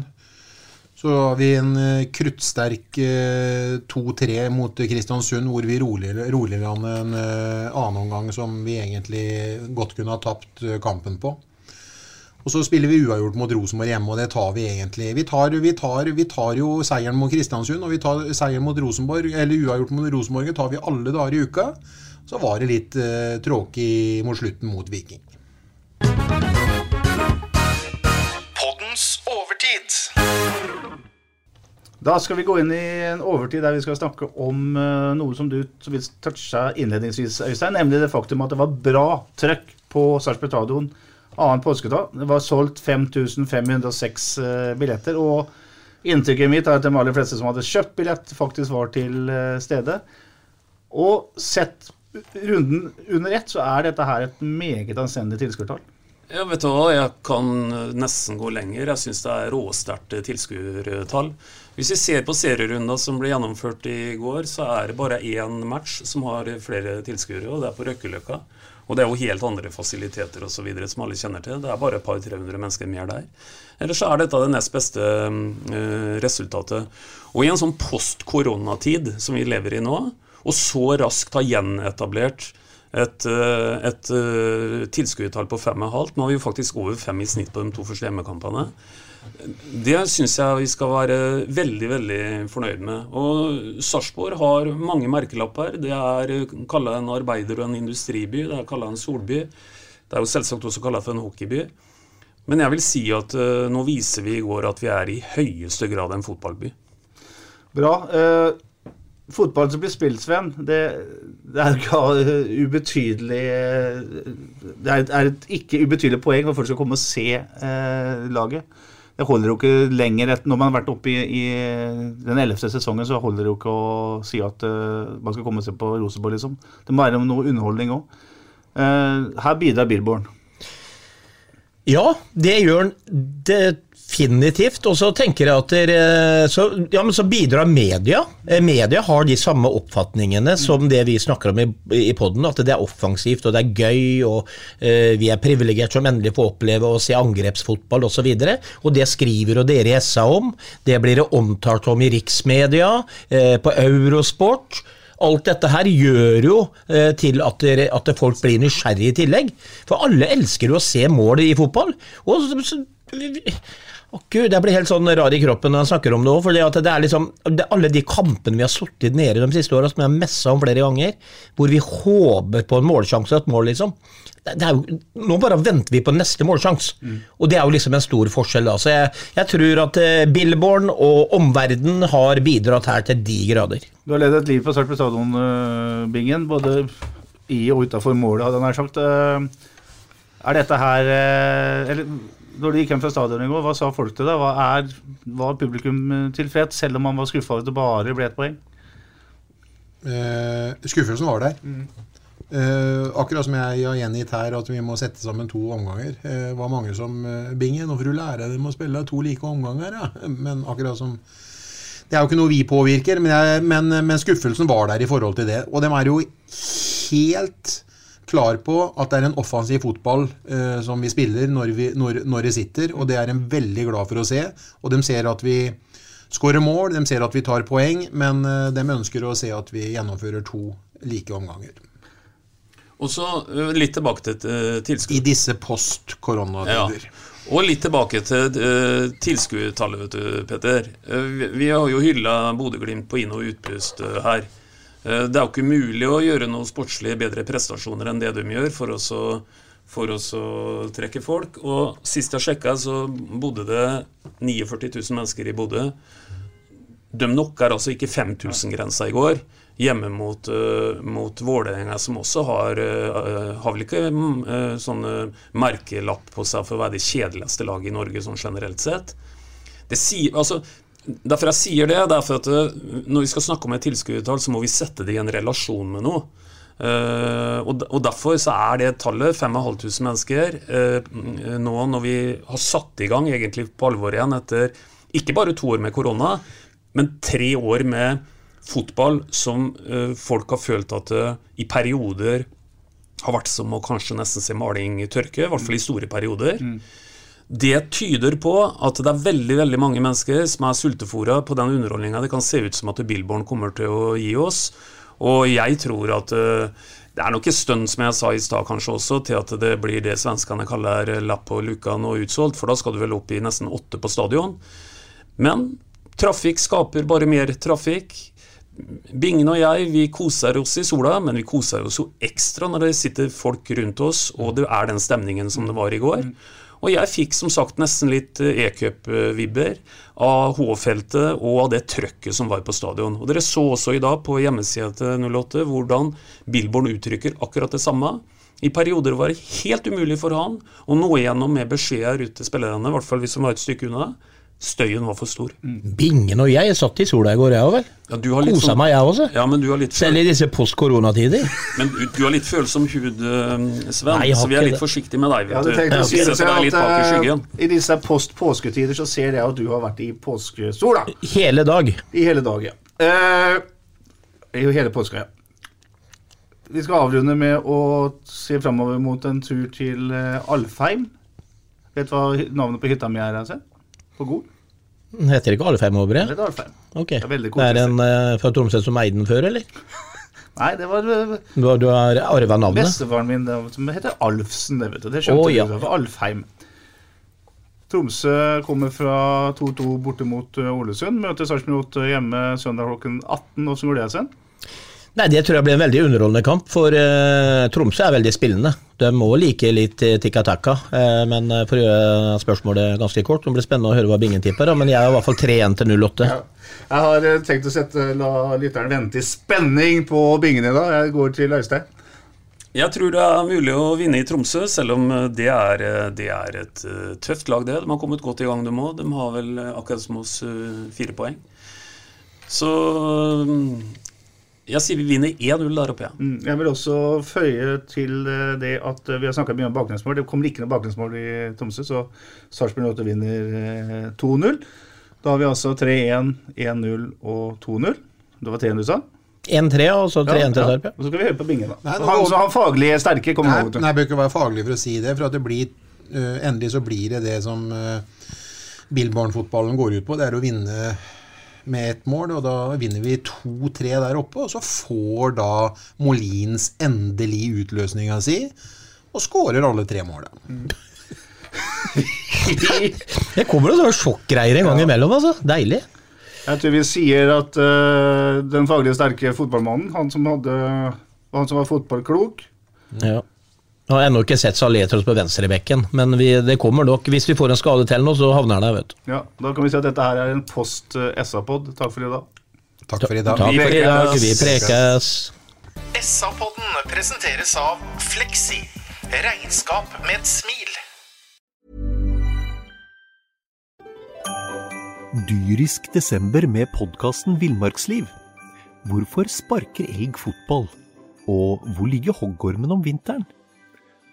Så har vi en uh, kruttsterk 2-3 mot Kristiansund, hvor vi roligere rolig an en annen omgang som vi egentlig godt kunne ha tapt kampen på. Og så spiller vi uavgjort mot Rosenborg hjemme, og det tar vi egentlig. Vi tar, vi tar, vi tar jo seieren mot Kristiansund, og vi tar seieren mot Rosenborg, eller uavgjort mot Rosenborg tar vi alle dager i uka så var det litt uh, tråkig mot slutten mot Viking. Poddens overtid. Da skal vi gå inn i en overtid der vi skal snakke om uh, noe som du som toucha innledningsvis, Øystein. Nemlig det faktum at det var bra trøkk på Sarpsborg stadion annen påskedag. Det var solgt 5506 uh, billetter. og Inntrykket mitt er at de aller fleste som hadde kjøpt billett, faktisk var til uh, stede. Og sett runden under ett, så er dette her et meget anstendig tilskuertall. Ja, vet du hva, jeg kan nesten gå lenger. Jeg syns det er råsterkt tilskuertall. Hvis vi ser på serierunda som ble gjennomført i går, så er det bare én match som har flere tilskuere, og det er på Røkkeløkka. Og det er jo helt andre fasiliteter osv. som alle kjenner til. Det er bare et par 300 mennesker mer der. Ellers så er dette det nest beste uh, resultatet. Og i en sånn post-koronatid som vi lever i nå, og så raskt har gjenetablert et, eh, et uh, tilskuertall på 5,5. Nå har vi jo faktisk over fem i snitt på de to første hjemmekampene. Det syns jeg vi skal være veldig veldig fornøyd med. Og Sarpsborg har mange merkelapper. Det er kalla en arbeider- og en industriby. Det er kalla en solby. Det er jo selvsagt også kalla for en hockeyby. Men jeg vil si at uh, nå viser vi i går at vi er i høyeste grad en fotballby. Bra. Uh fotballen som blir spilt, Sven, det, det er ikke ubetydelig Det er, er, et ikke ubetydelig poeng for folk skal komme og se eh, laget. Det holder jo ikke lenger etter, Når man har vært oppe i, i den ellevte sesongen, så holder det jo ikke å si at uh, man skal komme og se på Rosenborg, liksom. Det må være noe underholdning òg. Uh, eh, her bidrar Billborn. Ja, det gjør han definitivt. Og så tenker jeg at der, så, ja, men så bidrar media. Eh, media har de samme oppfatningene som det vi snakker om i, i poden. At det er offensivt og det er gøy, og uh, vi er privilegert som endelig får oppleve å se angrepsfotball osv. Og, så og det skriver og dere i SA om. Det blir det omtalt om i riksmedia, uh, på Eurosport. Alt dette her gjør jo eh, til at, det, at, folk blir nysgjerrige i tillegg. For alle elsker jo å se mål i fotball. Og å Gud, jeg blir helt sånn rar i kroppen når jeg snakker om det òg. Det er liksom det, alle de kampene vi har sittet nede de siste åra, som jeg har messa om flere ganger, hvor vi håper på en målsjanse og et mål, liksom. Det, det jo, nå bare venter vi på neste målsjanse. Mm. Og det er jo liksom en stor forskjell. da. Så jeg, jeg tror at eh, Billborn og omverdenen har bidratt her til de grader. Du har levd et liv på Sarpsborg stadion, uh, Bingen. Både i og utafor målet, hadde jeg nær sagt. Uh, er dette her Eller når du gikk hjem fra stadionet i går, hva sa folk til deg? Hva er, var publikum eh, tilfreds, selv om man var skuffa over at det bare ble ett poeng? Eh, skuffelsen var der. Mm. Eh, akkurat som jeg har gjengitt her, at vi må sette sammen to omganger. Eh, var mange som uh, Bingen, nå får du lære dem å spille to like omganger. Ja. Men akkurat som Det er jo ikke noe vi påvirker, men, jeg, men, men skuffelsen var der i forhold til det. Og de er jo helt klar på at det er en offensiv fotball eh, som vi spiller når, vi, når, når, det sitter, og det er de veldig glad for å se. Og de ser at vi skårer mål, de ser at vi tar poeng, men eh, de ønsker å se at vi gjennomfører to like omganger. Og så eh, litt tilbake til uh, tilskudd. I disse post-koronatider. Ja. Og litt tilbake til uh, tilskuertallet, vet du, Petter. Uh, vi, vi, har jo hylla Bodø-Glimt på inn- og utpust her. Eh, Det er jo ikke mulig å gjøre noe sportslig bedre prestasjoner enn det de gjør, for å for å trekke folk. Og sist jeg sjekka, så bodde det 49 000 mennesker i Bodø. De knocker altså ikke 5000-grensa i går, hjemme mot, uh, mot Vålerenga, som også har, uh, har vel ikke sånne merkelapp på seg for å være det kjedeligste laget i Norge sånn generelt sett. Det sier, altså, derfor jeg sier det, det er for at uh, når vi skal snakke om et tilskuertall, så må vi sette det i en relasjon med noe. Uh, og, derfor så er det tallet 5500 mennesker uh, nå når vi har satt i gang egentlig på alvor igjen etter ikke bare to år med korona, men tre år med fotball som folk har følt at i perioder har vært som å kanskje nesten se maling tørke, i hvert fall i store perioder. Det tyder på at det er veldig veldig mange mennesker som er sultefòra på den underholdninga det kan se ut som at Billborn kommer til å gi oss. Og jeg tror at eh, det er nok et stund, som jeg sa i stad kanskje også, til at det blir det svenskene kaller lapp på luka og utsolgt, for da skal du vel opp i nesten åtte på stadion. Men trafikk skaper bare mer trafikk. Bingen og jeg vi koser oss i sola, men vi koser oss jo ekstra når det sitter folk rundt oss, og det er den stemningen som det var i går. Og jeg fikk som sagt nesten litt eh, e-cup-vibber av H-feltet og av det trøkket som var på stadion. Og Dere så også i dag på hjemmesida til 08 hvordan Billborn uttrykker akkurat det samme. I perioder var det helt umulig for han å nå igjennom med beskjeder ut til spillerne, i hvert fall hvis de var et stykke unna. Støyen var for stor. Bingen og jeg satt i sola i går, jeg òg, vel. Ja, du har litt Kosa sånn- meg, jeg også. Ja, men du har litt Selv i disse post-koronatider. [laughs] Men du, du har litt følsom hud, eh, Sven, Nei, så vi er litt det. forsiktige med deg. Vet ja, du. å si det, Setter deg litt bak i at, eh, I disse post-påsketider så ser jeg at du har vært i påskesola. Hele dag. I hele dag, ja. Uh, I hele påska, ja. Vi skal avrunde med å se framover mot en tur til Alfheim. Vet du hva navnet på hytta mi er? Altså? På Gol? Heter ikke Alfheim over Det det? heter Alfheim. Er Det er en uh, fra Tromsø som eide den før, eller? [laughs] Nei, det var eh, Du har, du har arva navnet? bestefaren min det, som heter Alfsen, det vet du. Det skjønte oh, ja. du. Alfheim. Tromsø kommer fra 2-2 borte mot eh, Ålesund. Møter Sarpsborg 8 hjemme søndag klokken 18. og så går det, Sven? Nei, Det tror jeg blir en veldig underholdende kamp, for eh, Tromsø er veldig spillende. De må like litt eh, tikka-takka, eh, men eh, for å gjøre spørsmålet ganske kort, det blir spennende å høre hva Bingen tipper, men jeg er i hvert fall 3-1 til 08. Jeg har eh, tenkt å sette, la lytteren vente i spenning på bingen i dag. Jeg går til Øystein. Jeg tror det er mulig å vinne i Tromsø, selv om det er, det er et tøft lag, det. De har kommet godt i gang, de òg. De har vel akkurat som oss fire poeng. Så jeg sier vi vinner 1-0 der oppe, ja. Mm, Jeg vil også føye til eh, det at eh, vi har snakka mye om baklengsmål. Det kommer ikke noe baklengsmål i Tromsø, så Sarpsborg 8 vinner eh, 2-0. Da har vi altså 3-1, 1-0 og 2-0. Det var 3-1 du sa? 1-3, og så 3-1 til Sarp. ja. Og så skal vi høre på bingen, da. Nei, nå han går- han faglige sterke, kommer vet nei, jeg bør ikke være faglig for å si det. For at det blir uh, endelig så blir det det som uh, Billborn-fotballen går ut på. Det er å vinne med ett mål, og da vinner vi 2-3 der oppe. Og så får da Molins endelig utløsninga si, og skårer alle tre måla. [laughs] Det kommer noen sånne sjokkgreier en gang imellom, altså. Deilig. Jeg tror vi sier at uh, den faglige sterke fotballmannen, han som, hadde, han som var fotballklok Ja. Jeg har ennå ikke sett Saletros på venstrebekken, men vi, det kommer nok. Hvis vi får en skade til nå, så havner han der, vet du. Ja, Da kan vi si at dette her er en post SA-pod. Takk for i dag. Takk for i dag. Takk for i dag. Vi prekes. SA-podden presenteres av Fleksi. Regnskap med et smil. Dyrisk desember med podkasten Villmarksliv. Hvorfor sparker elg fotball? Og hvor ligger hoggormen om vinteren?